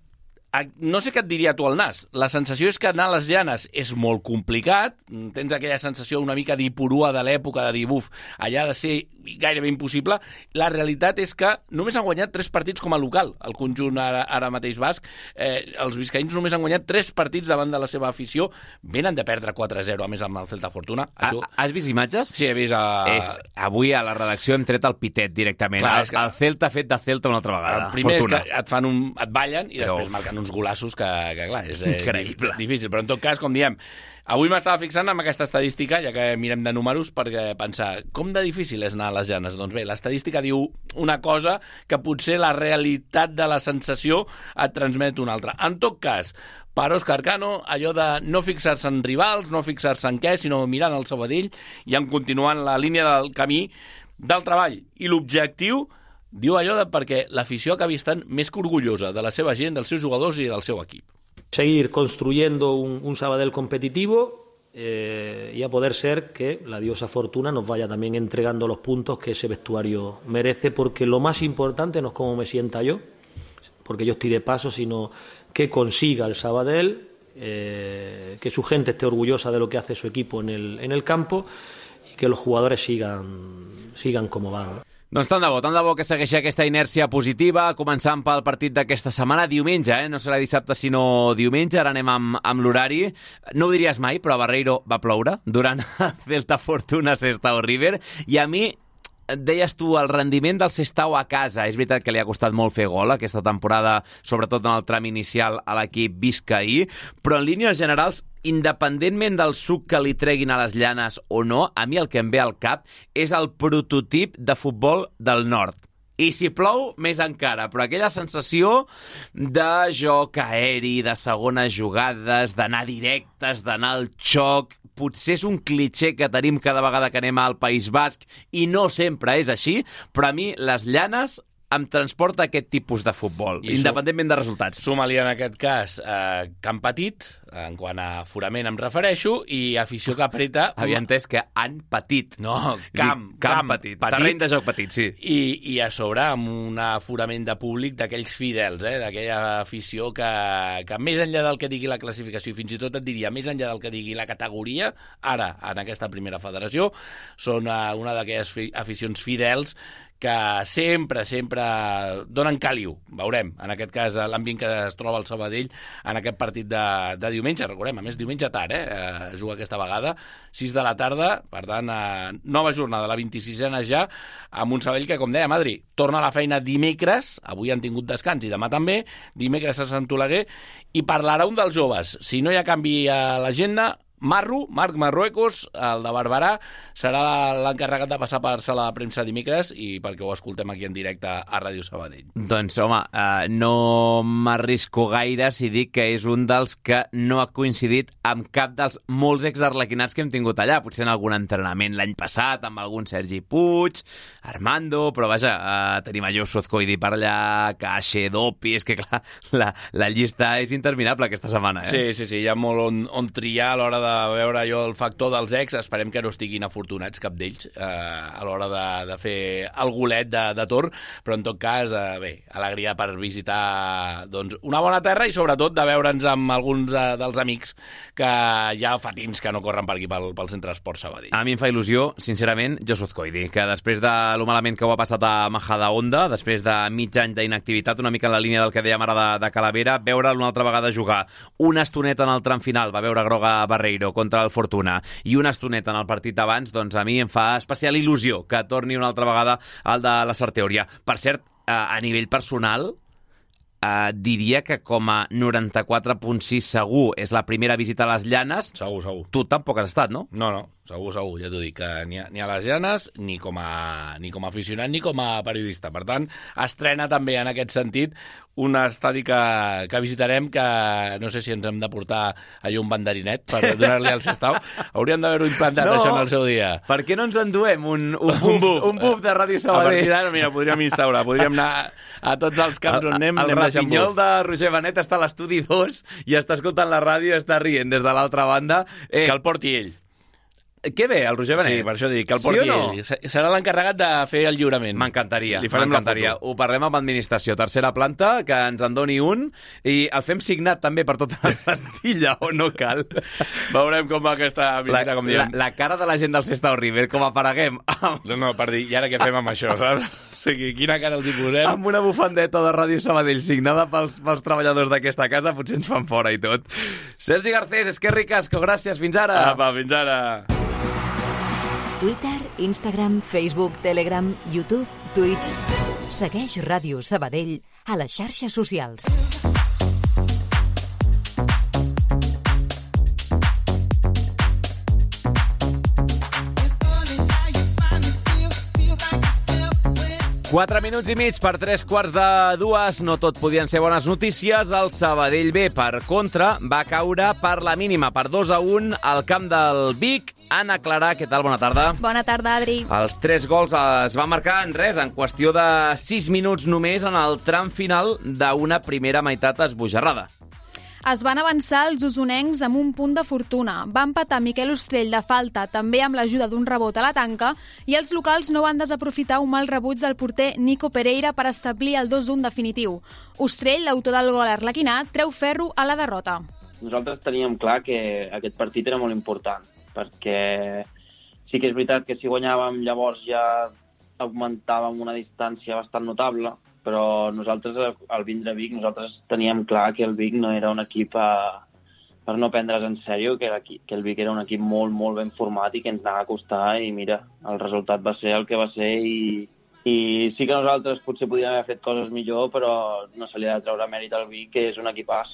no sé què et diria tu al nas. La sensació és que anar a les llanes és molt complicat, tens aquella sensació una mica d'hipurua de l'època de dir, buf, allà ha de ser gairebé impossible. La realitat és que només han guanyat tres partits com a local, el conjunt ara, ara mateix basc. Eh, els viscaïns només han guanyat tres partits davant de la seva afició, venen de perdre 4-0, a més amb el Celta Fortuna. Això... has vist imatges? Sí, he vist. A... És, avui a la redacció hem tret el pitet directament. Clar, el, que... el Celta fet de Celta una altra vegada. El primer Fortuna. és que et fan un, et ballen i Però... després marquen uns golassos que, que clar, és eh, Increïble. difícil. Però en tot cas, com diem, avui m'estava fixant en aquesta estadística, ja que mirem de números, perquè pensar, com de difícil és anar a les llanes? Doncs bé, l'estadística diu una cosa que potser la realitat de la sensació et transmet una altra. En tot cas, per Òscar Cano, allò de no fixar-se en rivals, no fixar-se en què, sinó mirant el Sabadell i en continuant la línia del camí del treball. I l'objectiu Diu allò de perquè l'afició acabi estant més que orgullosa de la seva gent, dels seus jugadors i del seu equip. Seguir construyendo un, un Sabadell competitivo eh, y a poder ser que la diosa Fortuna nos vaya también entregando los puntos que ese vestuario merece, porque lo más importante no es cómo me sienta yo, porque yo estoy de paso, sino que consiga el Sabadell, eh, que su gente esté orgullosa de lo que hace su equipo en el, en el campo y que los jugadores sigan, sigan como van. Doncs tant de bo, tant de bo que segueixi aquesta inèrcia positiva, començant pel partit d'aquesta setmana, diumenge, eh? no serà dissabte sinó diumenge, ara anem amb, amb l'horari. No ho diries mai, però a Barreiro va ploure durant el Celta Fortuna Sestao River, i a mi deies tu, el rendiment del Sestau a casa. És veritat que li ha costat molt fer gol aquesta temporada, sobretot en el tram inicial a l'equip viscaí, però en línies generals independentment del suc que li treguin a les llanes o no, a mi el que em ve al cap és el prototip de futbol del nord. I si plou, més encara. Però aquella sensació de joc aeri, de segones jugades, d'anar directes, d'anar al xoc... Potser és un clitxer que tenim cada vegada que anem al País Basc i no sempre és així, però a mi les llanes em transporta aquest tipus de futbol, I independentment de resultats. Suma-li en aquest cas eh, Camp Petit, en quant a forament em refereixo, i afició que apreta... Havia entès que han patit. No, camp, Dic, camp, camp petit, petit. Terreny de joc petit, sí. I, I a sobre amb un aforament de públic d'aquells fidels, eh, d'aquella afició que, que més enllà del que digui la classificació, fins i tot et diria, més enllà del que digui la categoria, ara, en aquesta primera federació, són uh, una d'aquelles aficions fidels que sempre, sempre donen càliu. Veurem, en aquest cas, l'ambient que es troba al Sabadell en aquest partit de, de diumenge. Recordem, a més, diumenge tard, eh? eh juga aquesta vegada, 6 de la tarda, per tant, eh, nova jornada, la 26a ja, amb un Sabadell que, com deia Madri, torna a la feina dimecres, avui han tingut descans i demà també, dimecres a Sant Oleguer, i parlarà un dels joves. Si no hi ha canvi a l'agenda, Marro, Marc Marruecos, el de Barberà, serà l'encarregat de passar per sala de premsa dimecres i perquè ho escoltem aquí en directe a Ràdio Sabadell. Doncs, home, eh, no m'arrisco gaire si dic que és un dels que no ha coincidit amb cap dels molts exarlequinats que hem tingut allà. Potser en algun entrenament l'any passat, amb algun Sergi Puig, Armando, però vaja, eh, tenim a Josuz Coidi per allà, Caixe, Dopi, és que clar, la, la llista és interminable aquesta setmana. Eh? Sí, sí, sí, hi ha molt on, on triar a l'hora de veure jo el factor dels ex, esperem que no estiguin afortunats cap d'ells eh, a l'hora de, de fer el golet de, de Tor, però en tot cas, eh, bé, alegria per visitar doncs, una bona terra i sobretot de veure'ns amb alguns eh, dels amics que ja fa temps que no corren per aquí pel, pel Centre Esport Sabadell. A mi em fa il·lusió, sincerament, Josu Coidi, que després de lo malament que ho ha passat a Majada Onda, després de mig any d'inactivitat, una mica en la línia del que dèiem ara de, de Calavera, veure una altra vegada jugar una estoneta en el tram final, va veure groga Barreiro Barreiro contra el Fortuna i una estoneta en el partit d'abans, doncs a mi em fa especial il·lusió que torni una altra vegada al de la Sarteoria. Per cert, a nivell personal, eh, diria que com a 94.6 segur és la primera visita a les Llanes. Segur, segur. Tu tampoc has estat, no? No, no, segur, segur, ja t'ho dic, que ni a, ni a les Llanes, ni com, a, ni com a aficionat, ni com a periodista. Per tant, estrena també en aquest sentit un estadi que, que visitarem que no sé si ens hem de portar allà un banderinet per donar-li al Sestau. Hauríem d'haver-ho implantat no, això en el seu dia. Per què no ens enduem un, un, buf, un, buf, un buf de Ràdio Sabadell? A partir d'ara, mira, podríem instaurar, podríem anar a tots els camps on anem, el, anem deixant buf. El de Roger Benet està a l'estudi 2 i està escoltant la ràdio i està rient des de l'altra banda. Eh, que el porti ell. Què ve, el Roger Benet? Sí, per això dic, que el porti sí no? ell. Serà l'encarregat de fer el lliurament. M'encantaria, m'encantaria. Ho parlem amb administració. Tercera planta, que ens en doni un, i el fem signat també per tota la plantilla, o no cal. Veurem com va aquesta visita, la, com diem. La, la cara de la gent del Sestau River, com apareguem. No, no, per dir, i ara què fem amb això, saps? O sigui, quina cara els hi posem? Amb una bufandeta de Ràdio Sabadell signada pels, pels treballadors d'aquesta casa, potser ens fan fora i tot. Sergi Garcés, Esquerri Casco, gràcies, fins ara. Apa, fins ara. Twitter, Instagram, Facebook, Telegram, YouTube, Twitch... Segueix Ràdio Sabadell a les xarxes socials. 4 minuts i mig per 3 quarts de dues. No tot podien ser bones notícies. El Sabadell B, per contra, va caure per la mínima, per 2 a 1 al camp del Vic. Anna Clara, què tal? Bona tarda. Bona tarda, Adri. Els tres gols es van marcar en res, en qüestió de 6 minuts només en el tram final d'una primera meitat esbojarrada. Es van avançar els usonencs amb un punt de fortuna. Va empatar Miquel Ostrell de falta, també amb l'ajuda d'un rebot a la tanca, i els locals no van desaprofitar un mal rebuig del porter Nico Pereira per establir el 2-1 definitiu. Ostrell, l'autor del gol arlequinat, treu ferro a la derrota. Nosaltres teníem clar que aquest partit era molt important, perquè sí que és veritat que si guanyàvem llavors ja augmentàvem una distància bastant notable, però nosaltres, al vindre Vic, nosaltres teníem clar que el Vic no era un equip a, per no prendre's en sèrio, que, que el Vic era un equip molt, molt ben format i que ens anava a costar i mira, el resultat va ser el que va ser i, i sí que nosaltres potser podríem haver fet coses millor, però no se li ha de treure mèrit al Vic, que és un equipàs.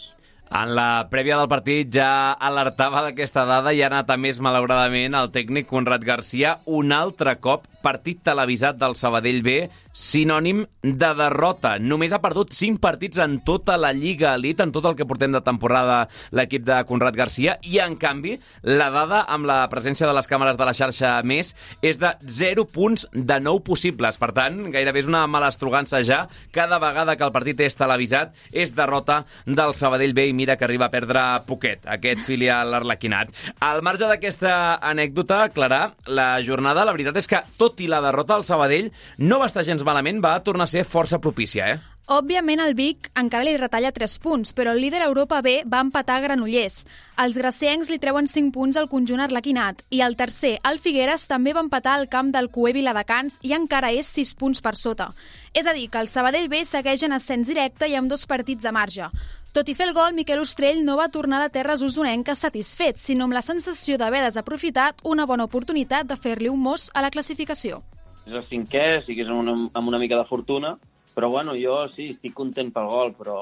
En la prèvia del partit ja alertava d'aquesta dada i ha anat a més, malauradament, el tècnic Conrad Garcia un altre cop partit televisat del Sabadell B, sinònim de derrota. Només ha perdut 5 partits en tota la Lliga Elite, en tot el que portem de temporada l'equip de Conrad Garcia, i en canvi la dada amb la presència de les càmeres de la xarxa més és de 0 punts de 9 possibles. Per tant, gairebé és una malastrugança ja. Cada vegada que el partit és televisat és derrota del Sabadell B i mira que arriba a perdre poquet, aquest filial arlequinat. Al marge d'aquesta anècdota, Clara, la jornada, la veritat és que, tot i la derrota del Sabadell, no va estar gens malament, va tornar a ser força propícia, eh? Òbviament el Vic encara li retalla 3 punts, però el líder Europa B va empatar a Granollers. Els graciencs li treuen 5 punts al conjunt arlequinat i el tercer, el Figueres, també va empatar al camp del Cué Viladecans i encara és 6 punts per sota. És a dir, que el Sabadell B segueix en ascens directe i amb dos partits de marge. Tot i fer el gol, Miquel Ostrell no va tornar de terres usonenques satisfet, sinó amb la sensació d'haver desaprofitat una bona oportunitat de fer-li un mos a la classificació. És el cinquè, sí que és una, amb una mica de fortuna, però bueno, jo sí, estic content pel gol, però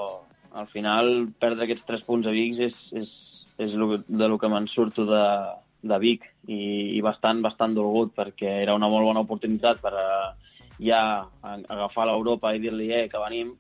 al final perdre aquests tres punts a Vic és, és, és lo, de lo que me'n surto de, de Vic i, i bastant, bastant dolgut perquè era una molt bona oportunitat per a, eh, ja agafar l'Europa i dir-li eh, que venim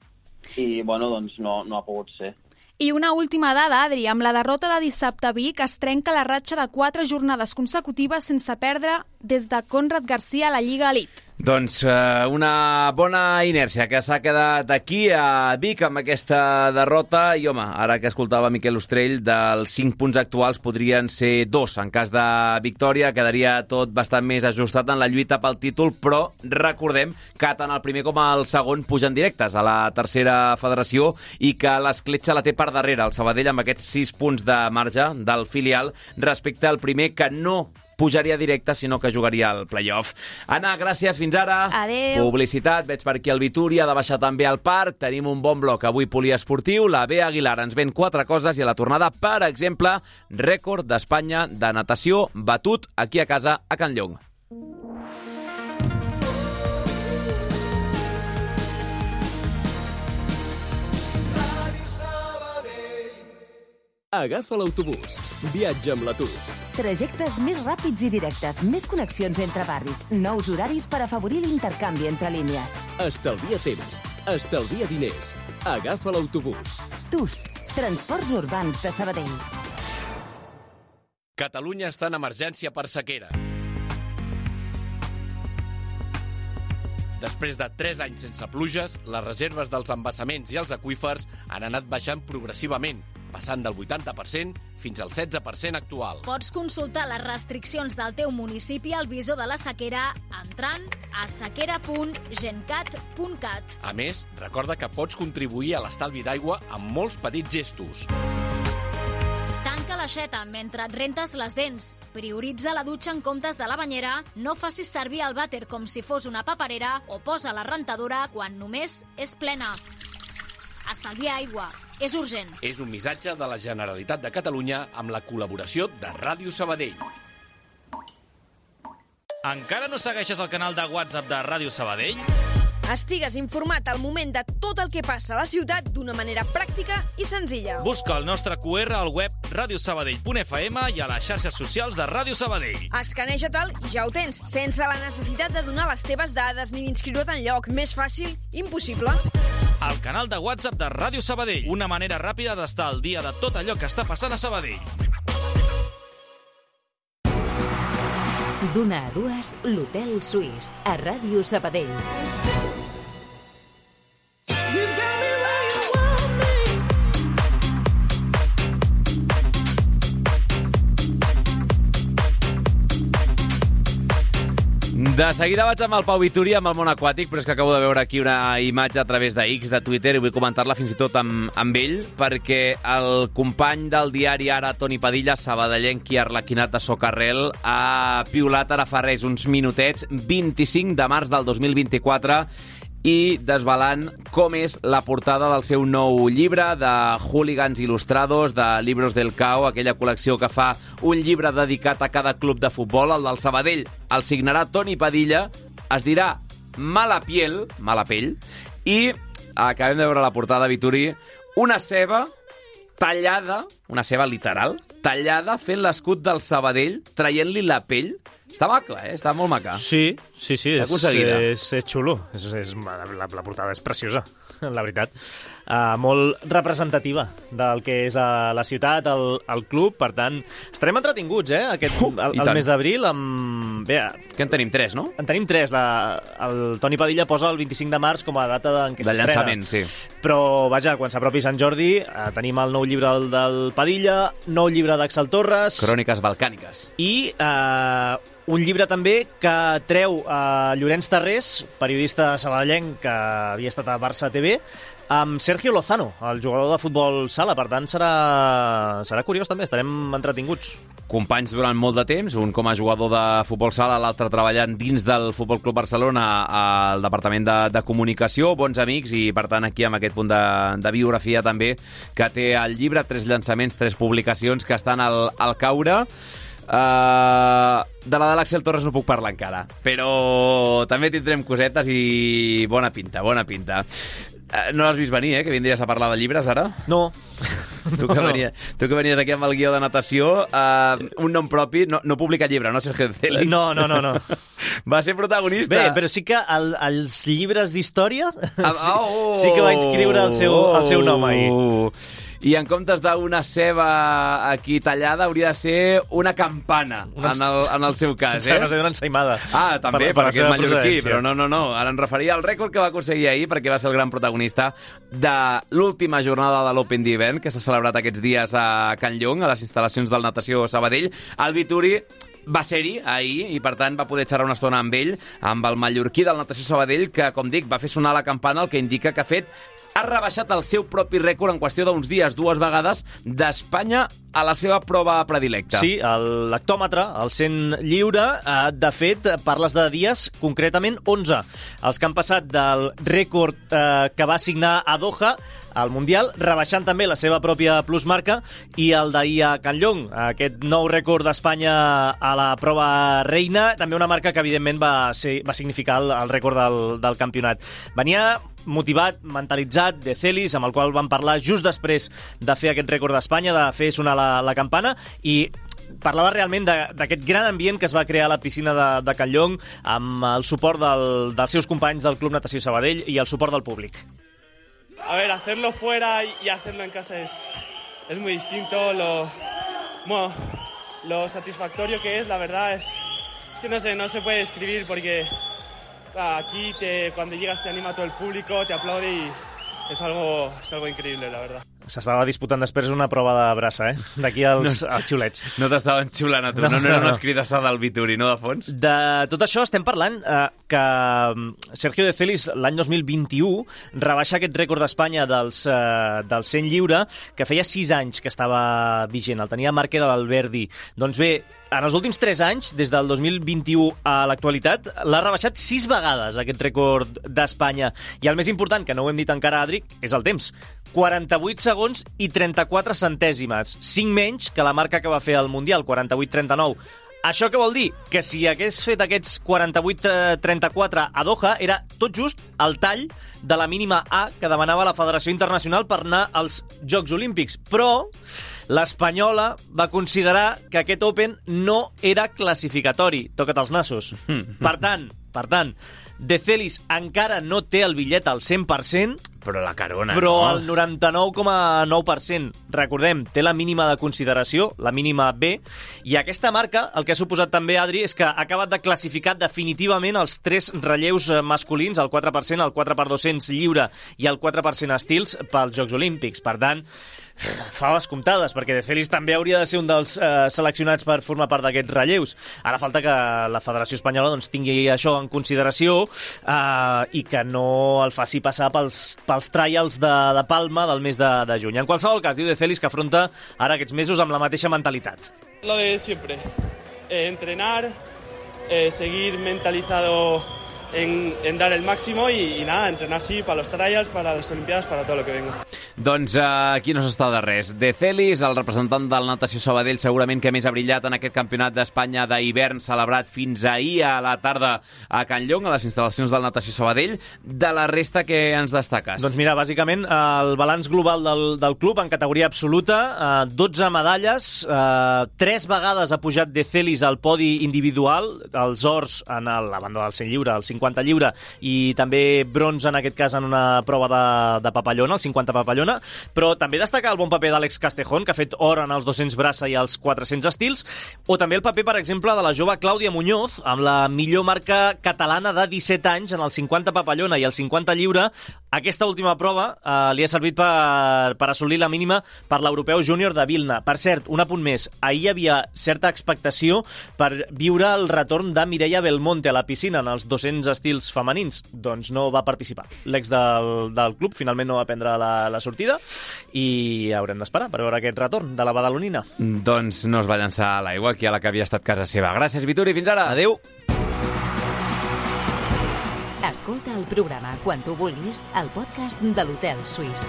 i bueno, doncs no, no ha pogut ser. I una última dada, Adri. Amb la derrota de dissabte a Vic es trenca la ratxa de quatre jornades consecutives sense perdre des de Conrad Garcia a la Lliga Elite. Doncs uh, una bona inèrcia que s'ha quedat aquí a Vic amb aquesta derrota. I home, ara que escoltava Miquel Ostrell dels 5 punts actuals podrien ser dos. En cas de victòria quedaria tot bastant més ajustat en la lluita pel títol però recordem que tant el primer com el segon pugen directes a la tercera federació i que l'escletxa la té per darrere el Sabadell amb aquests 6 punts de marge del filial respecte al primer que no pujaria directe, sinó que jugaria al playoff. Anna, gràcies, fins ara. Adéu. Publicitat, veig per aquí el Vituri, ha de baixar també al parc, tenim un bon bloc avui poliesportiu, la B Aguilar ens ven quatre coses i a la tornada, per exemple, rècord d'Espanya de natació batut aquí a casa a Can Llong. Agafa l'autobús. Viatja amb l'Atus. Trajectes més ràpids i directes, més connexions entre barris, nous horaris per afavorir l'intercanvi entre línies. Estalvia temps. Estalvia diners. Agafa l'autobús. TUS, Transports Urbans de Sabadell. Catalunya està en emergència per sequera. Després de 3 anys sense pluges, les reserves dels embassaments i els aqüífers han anat baixant progressivament, passant del 80% fins al 16% actual. Pots consultar les restriccions del teu municipi al visor de la sequera entrant a sequera.gencat.cat. A més, recorda que pots contribuir a l'estalvi d'aigua amb molts petits gestos. Tanca l'aixeta mentre et rentes les dents. Prioritza la dutxa en comptes de la banyera, no facis servir el vàter com si fos una paperera o posa la rentadora quan només és plena. Estalvia aigua. És urgent. És un missatge de la Generalitat de Catalunya amb la col·laboració de Ràdio Sabadell. Encara no segueixes el canal de WhatsApp de Ràdio Sabadell? Estigues informat al moment de tot el que passa a la ciutat d'una manera pràctica i senzilla. Busca el nostre QR al web radiosabadell.fm i a les xarxes socials de Ràdio Sabadell. Escaneja-te'l i ja ho tens, sense la necessitat de donar les teves dades ni d'inscriure't en lloc. Més fàcil, impossible. El canal de WhatsApp de Ràdio Sabadell. Una manera ràpida d'estar al dia de tot allò que està passant a Sabadell. D'una a dues, l'Hotel Suís, a Ràdio Sabadell. De seguida vaig amb el Pau Vituri, amb el món aquàtic, però és que acabo de veure aquí una imatge a través de X, de Twitter, i vull comentar-la fins i tot amb, amb ell, perquè el company del diari Ara, Toni Padilla, sabadellenc i arlequinat de Socarrel, ha piulat ara fa res uns minutets, 25 de març del 2024, i desvelant com és la portada del seu nou llibre de hooligans il·lustrados, de Libros del Cao, aquella col·lecció que fa un llibre dedicat a cada club de futbol, el del Sabadell. El signarà Toni Padilla, es dirà Mala piel, mala pell, i acabem de veure la portada, Vituri, una ceba tallada, una ceba literal, tallada fent l'escut del Sabadell, traient-li la pell. Està maca, eh? Està molt maca. Sí, sí, sí, és, és, és xulo. És, és, la, la, portada és preciosa, la veritat. Uh, molt representativa del que és uh, la ciutat, el, el club, per tant, estarem entretinguts, eh, aquest, Uh, el, el mes d'abril, amb... Bé, Que en tenim tres, no? en tenim tres. La, el Toni Padilla posa el 25 de març com a data en què De s'estrena. llançament, sí. Però, vaja, quan s'apropi Sant Jordi, eh, tenim el nou llibre del, del Padilla, nou llibre d'Axel Torres... Cròniques balcàniques. I eh, un llibre també que treu eh, Llorenç Tarrés, periodista sabadellenc que havia estat a Barça TV, amb Sergio Lozano, el jugador de futbol sala. Per tant, serà, serà curiós també, estarem entretinguts. Companys durant molt de temps, un com a jugador de futbol sala, l'altre treballant dins del Futbol Club Barcelona al Departament de, de Comunicació, bons amics i, per tant, aquí amb aquest punt de, de biografia també que té el llibre, tres llançaments, tres publicacions que estan al, al caure. Uh, de la de l'Àxel Torres no puc parlar encara, però també tindrem cosetes i bona pinta, bona pinta. Uh, no l'has vist venir, eh, que vindries a parlar de llibres ara? No. Tu que, venies, tu que venies aquí amb el guió de natació, uh, un nom propi, no, no publica llibre, no, Sergio Celis? No, no, no, no. Va ser protagonista. Bé, però sí que el, els llibres d'història Ah, sí, oh! sí que va inscriure el seu, el seu nom ahir. Oh! I en comptes d'una ceba aquí tallada, hauria de ser una campana, Una- en, el, en el seu cas, eh? Una ensaïmada. Ah, també, Per- per perquè és mallorquí, però no, no, no. Ara em referia al rècord que va aconseguir ahir, perquè va ser el gran protagonista de l'última jornada de l'Open d'hivern, que s'ha celebrat aquests dies a Can Llong, a les instal·lacions del Natació Sabadell. El Vituri va ser-hi ahir i, per tant, va poder xerrar una estona amb ell, amb el mallorquí del Natació Sabadell, que, com dic, va fer sonar la campana, el que indica que ha fet ha rebaixat el seu propi rècord en qüestió d'uns dies, dues vegades, d'Espanya a la seva prova predilecta. Sí, el lactòmetre, el 100 lliure, eh, de fet, parles de dies, concretament 11. Els que han passat del rècord eh, que va signar a Doha al Mundial, rebaixant també la seva pròpia plusmarca, i el d'ahir a Can Llong, aquest nou rècord d'Espanya a la prova reina, també una marca que, evidentment, va, ser, va significar el, el rècord del, del campionat. Venia motivat, mentalitzat, de Celis, amb el qual vam parlar just després de fer aquest rècord d'Espanya, de fer sonar la, la campana, i parlava realment d'aquest gran ambient que es va crear a la piscina de, de Can Llong amb el suport del, dels seus companys del Club Natació Sabadell i el suport del públic. A ver, hacerlo fuera y hacerlo en casa es, es muy distinto. Lo, bueno, lo satisfactorio que es, la verdad, es, es que no sé, no se puede describir porque aquí te, cuando llegas te anima todo el público, te aplaude y es algo, es algo increíble, la verdad. S'estava disputant després una prova de braça, eh? D'aquí als, als xiulets. No t'estaven xiulant a tu, no, no, no eren unes cridassa del Vituri, no, de fons? De tot això estem parlant eh, que mm, Sergio de Celis l'any 2021 rebaixa aquest rècord d'Espanya dels, eh, del 100 lliure que feia 6 anys que estava vigent, el tenia Marc era l'Alberdi. Doncs bé, en els últims 3 anys, des del 2021 a l'actualitat, l'ha rebaixat 6 vegades aquest rècord d'Espanya. I el més important, que no ho hem dit encara, Adri, és el temps. 48 segons i 34 centèsimes. 5 menys que la marca que va fer al Mundial, 48-39. Això què vol dir? Que si hagués fet aquests 48-34 a Doha, era tot just el tall de la mínima A que demanava la Federació Internacional per anar als Jocs Olímpics. Però l'espanyola va considerar que aquest Open no era classificatori. Toca't els nassos. Per tant, per tant, De Celis encara no té el bitllet al 100%, Però la carona, però no? el 99,9%, recordem, té la mínima de consideració, la mínima B, i aquesta marca, el que ha suposat també, Adri, és que ha acabat de classificar definitivament els tres relleus eh, masculins, el 4%, el 4x200 lliure i el 4% estils pels Jocs Olímpics. Per tant, fa les comptades, perquè De Celis també hauria de ser un dels eh, seleccionats per formar part d'aquests relleus. Ara falta que la Federació Espanyola doncs, tingui això en consideració eh, i que no el faci passar pels, pels trials de, de Palma del mes de, de juny. En qualsevol cas, diu De Celis que afronta ara aquests mesos amb la mateixa mentalitat. Lo de siempre, eh, entrenar, eh, seguir mentalizado en, en dar el máximo y, y nada, entrenar sí para los trials, para las Olimpiadas, para todo lo que venga. Doncs uh, aquí no s'està de res. De Celis, el representant del Natació Sabadell, segurament que més ha brillat en aquest campionat d'Espanya d'hivern celebrat fins ahir a la tarda a Can Llong, a les instal·lacions del Natació Sabadell. De la resta, que ens destaques? Doncs mira, bàsicament, el balanç global del, del club en categoria absoluta, eh, 12 medalles, eh, 3 vegades ha pujat De Celis al podi individual, els ors en el, la banda del 100 lliure, el 50 lliure, i també bronze en aquest cas en una prova de, de papallona, el 50 papallona, però també destacar el bon paper d'Àlex Castejón, que ha fet or en els 200 braça i els 400 estils, o també el paper, per exemple, de la jove Clàudia Muñoz, amb la millor marca catalana de 17 anys en el 50 papallona i el 50 lliure. Aquesta última prova eh, li ha servit per, per assolir la mínima per l'europeu júnior de Vilna. Per cert, un apunt més. Ahir hi havia certa expectació per viure el retorn de Mireia Belmonte a la piscina en els 200 estils femenins. Doncs no va participar. L'ex del, del club finalment no va prendre la, la sortida i haurem d'esperar per veure aquest retorn de la badalonina. Doncs no es va llançar a l'aigua aquí a la que havia estat casa seva. Gràcies, Vituri. Fins ara. Adéu. Escolta el programa quan tu vulguis al podcast de l'Hotel Suís.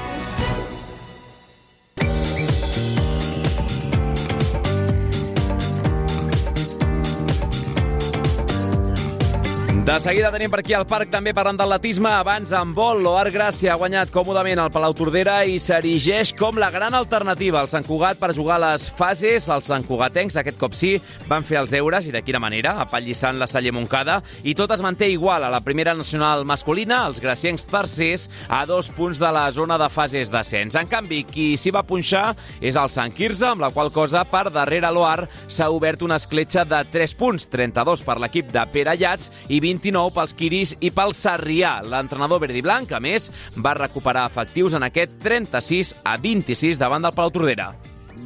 De seguida tenim per aquí al parc també parlant d'atletisme. Abans, en vol, l'Oar Gràcia ha guanyat còmodament el Palau Tordera i s'erigeix com la gran alternativa al Sant Cugat per jugar les fases. Els santcugatencs, aquest cop sí, van fer els deures i de quina manera, apallissant la Salle Moncada. I tot es manté igual a la primera nacional masculina, els graciencs tercers, a dos punts de la zona de fases d'ascens. En canvi, qui s'hi va punxar és el Sant Quirze, amb la qual cosa per darrere l'Oar s'ha obert una escletxa de 3 punts, 32 per l'equip de Pere Llats i 29 pels Quiris i pel Sarrià. L'entrenador verd i blanc, a més, va recuperar efectius en aquest 36 a 26 davant del Palau Tordera.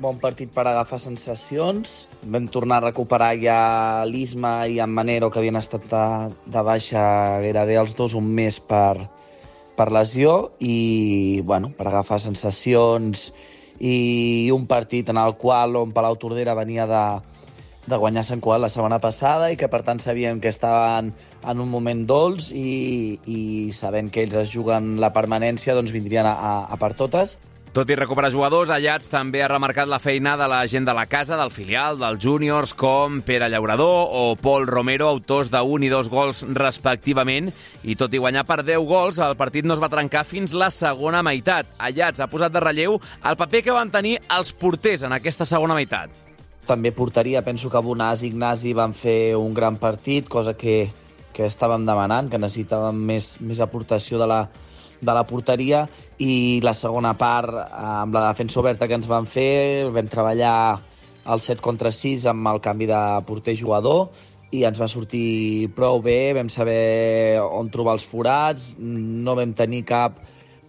Bon partit per agafar sensacions. Vam tornar a recuperar ja l'Isma i en Manero, que havien estat de, de baixa gairebé els dos un mes per, per lesió i bueno, per agafar sensacions i un partit en el qual on Palau Tordera venia de, de guanyar Sant Cugat la setmana passada i que per tant sabíem que estaven en un moment dolç i, i sabent que ells es juguen la permanència doncs vindrien a, a, per totes. Tot i recuperar jugadors, Allats també ha remarcat la feina de la gent de la casa, del filial, dels júniors, com Pere Llaurador o Pol Romero, autors d'un i dos gols respectivament, i tot i guanyar per 10 gols, el partit no es va trencar fins la segona meitat. Allats ha posat de relleu el paper que van tenir els porters en aquesta segona meitat. També porteria, penso que Bonàs i Ignasi van fer un gran partit, cosa que, que estàvem demanant, que necessitàvem més, més aportació de la, de la porteria. I la segona part amb la defensa oberta que ens van fer vam treballar el 7 contra 6 amb el canvi de porter-jugador i ens va sortir prou bé, vam saber on trobar els forats, no vam tenir cap,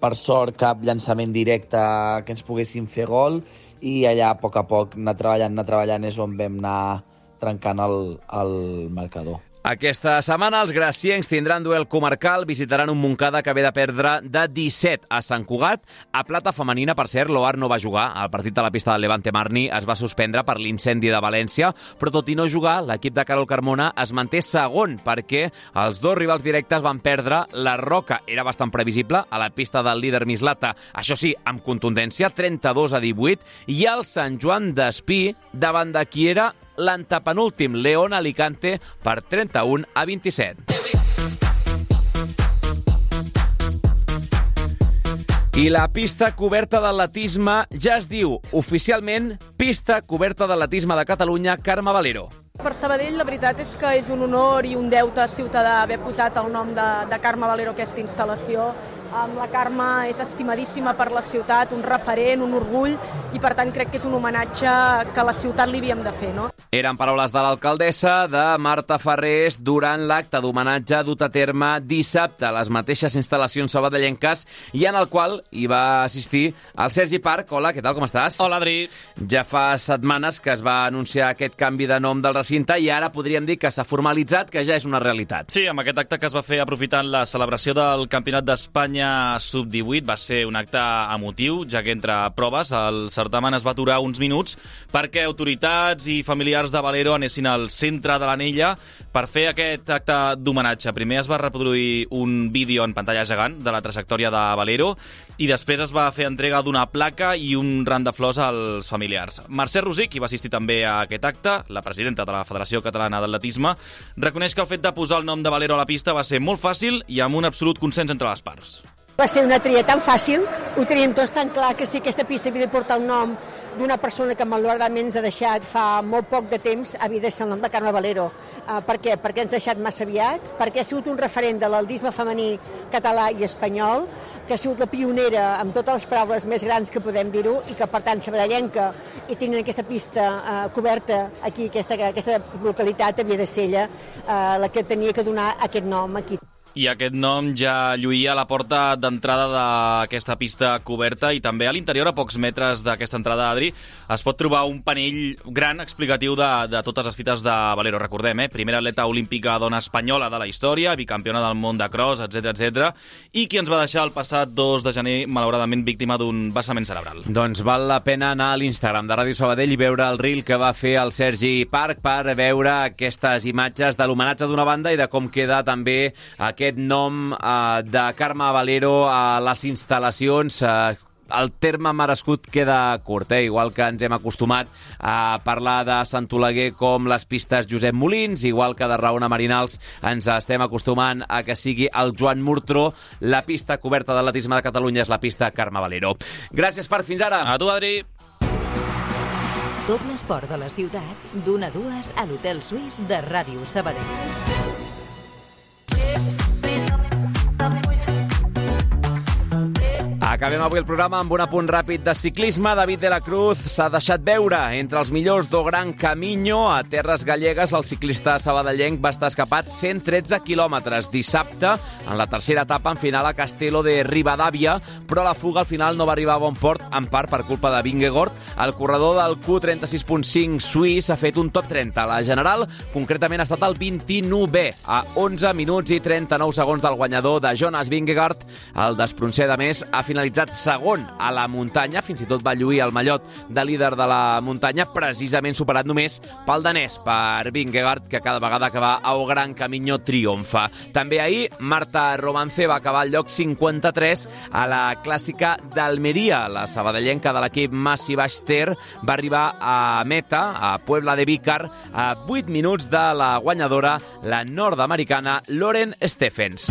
per sort, cap llançament directe que ens poguessin fer gol i allà a poc a poc anar treballant, anar treballant és on vam anar trencant el, el marcador. Aquesta setmana els graciencs tindran duel comarcal, visitaran un Montcada que ve de perdre de 17 a Sant Cugat. A plata femenina, per cert, l'Oar no va jugar. El partit de la pista del Levante Marni es va suspendre per l'incendi de València, però tot i no jugar, l'equip de Carol Carmona es manté segon perquè els dos rivals directes van perdre. La Roca era bastant previsible a la pista del líder Mislata, això sí, amb contundència, 32 a 18, i el Sant Joan d'Espí davant de qui era l'antepenúltim León Alicante per 31 a 27. I la pista coberta d'atletisme ja es diu oficialment Pista coberta d'atletisme de Catalunya Carme Valero. Per Sabadell la veritat és que és un honor i un deute ciutadà haver posat el nom de, de Carme Valero aquesta instal·lació. La Carme és estimadíssima per la ciutat, un referent, un orgull, i per tant crec que és un homenatge que a la ciutat li havíem de fer. No? Eren paraules de l'alcaldessa de Marta Ferrés durant l'acte d'homenatge dut a terme dissabte a les mateixes instal·lacions sabadellenques i en el qual hi va assistir el Sergi Parc. Hola, què tal, com estàs? Hola, Adri. Ja fa setmanes que es va anunciar aquest canvi de nom del recinte i ara podríem dir que s'ha formalitzat, que ja és una realitat. Sí, amb aquest acte que es va fer aprofitant la celebració del Campionat d'Espanya Sub-18 va ser un acte emotiu, ja que entre proves el certamen es va aturar uns minuts perquè autoritats i familiars de Valero anessin al centre de l'anella per fer aquest acte d'homenatge. Primer es va reproduir un vídeo en pantalla gegant de la trajectòria de Valero i després es va fer entrega d'una placa i un ran de flors als familiars. Mercè Rosic, qui va assistir també a aquest acte, la presidenta de la Federació Catalana d'Atletisme, reconeix que el fet de posar el nom de Valero a la pista va ser molt fàcil i amb un absolut consens entre les parts. Va ser una tria tan fàcil, ho teníem tots tan clar que si aquesta pista havia de portar el nom d'una persona que malauradament ens ha deixat fa molt poc de temps, havia de ser el nom de Carme Valero. Uh, per què? Perquè ens ha deixat massa aviat, perquè ha sigut un referent de l'aldisme femení català i espanyol, que ha sigut la pionera amb totes les paraules més grans que podem dir-ho i que, per tant, sabadellenca i tenint aquesta pista uh, coberta aquí, aquesta, aquesta localitat, havia de ser ella uh, la que tenia que donar aquest nom aquí i aquest nom ja lluïa a la porta d'entrada d'aquesta pista coberta i també a l'interior, a pocs metres d'aquesta entrada, Adri, es pot trobar un panell gran explicatiu de, de totes les fites de Valero. Recordem, eh? primera atleta olímpica dona espanyola de la història, bicampiona del món de cross, etc etc. i qui ens va deixar el passat 2 de gener, malauradament, víctima d'un vessament cerebral. Doncs val la pena anar a l'Instagram de Ràdio Sabadell i veure el reel que va fer el Sergi Parc per veure aquestes imatges de l'homenatge d'una banda i de com queda també aquest aquest nom eh, de Carme Valero a les instal·lacions eh, el terme merescut queda curt, eh? igual que ens hem acostumat a parlar de Sant Oleguer com les pistes Josep Molins, igual que de Raona Marinals ens estem acostumant a que sigui el Joan Murtró, la pista coberta d'atletisme de Catalunya és la pista Carme Valero. Gràcies per fins ara. A tu, Adri. Tot l'esport de la ciutat, d'una a dues a l'Hotel Suís de Ràdio Sabadell. Acabem avui el programa amb un apunt ràpid de ciclisme. David de la Cruz s'ha deixat veure entre els millors do Gran Camino. A Terres Gallegues, el ciclista sabadellenc va estar escapat 113 quilòmetres dissabte en la tercera etapa en final a Castelo de Ribadavia, però la fuga al final no va arribar a bon port, en part per culpa de Vingegaard. El corredor del Q36.5 suís ha fet un top 30. La general, concretament, ha estat el 29è, a 11 minuts i 39 segons del guanyador de Jonas Vingegaard. El desproncer, de més, ha finalitzat finalitzat segon a la muntanya, fins i tot va lluir el mallot de líder de la muntanya, precisament superat només pel danès, per Vingegaard, que cada vegada que va a O Gran Camino triomfa. També ahir, Marta Romance va acabar al lloc 53 a la clàssica d'Almeria. La sabadellenca de l'equip Massi Baster va arribar a meta, a Puebla de Vícar, a 8 minuts de la guanyadora, la nord-americana Lauren Stephens.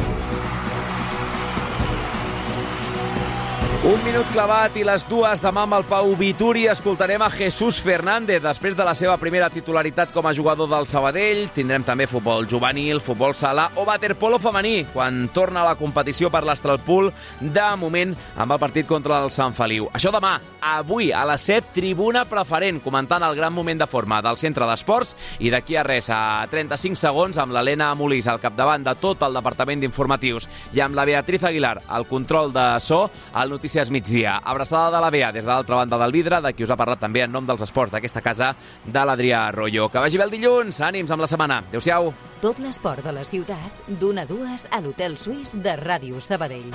Un minut clavat i les dues demà amb el Pau Vituri escoltarem a Jesús Fernández després de la seva primera titularitat com a jugador del Sabadell. Tindrem també futbol juvenil, futbol sala o waterpolo femení quan torna a la competició per l'Astralpool de moment amb el partit contra el Sant Feliu. Això demà, avui a les 7, tribuna preferent comentant el gran moment de forma del centre d'esports i d'aquí a res, a 35 segons amb l'Helena Molís al capdavant de tot el departament d'informatius i amb la Beatriz Aguilar al control de so, al noticiari Notícies migdia. Abraçada de la Bea des de l'altra banda del vidre, de qui us ha parlat també en nom dels esports d'aquesta casa, de l'Adrià Arroyo. Que vagi bé el dilluns, ànims amb la setmana. Adéu-siau. Tot l'esport de la ciutat, d'una a dues a l'Hotel Suís de Ràdio Sabadell.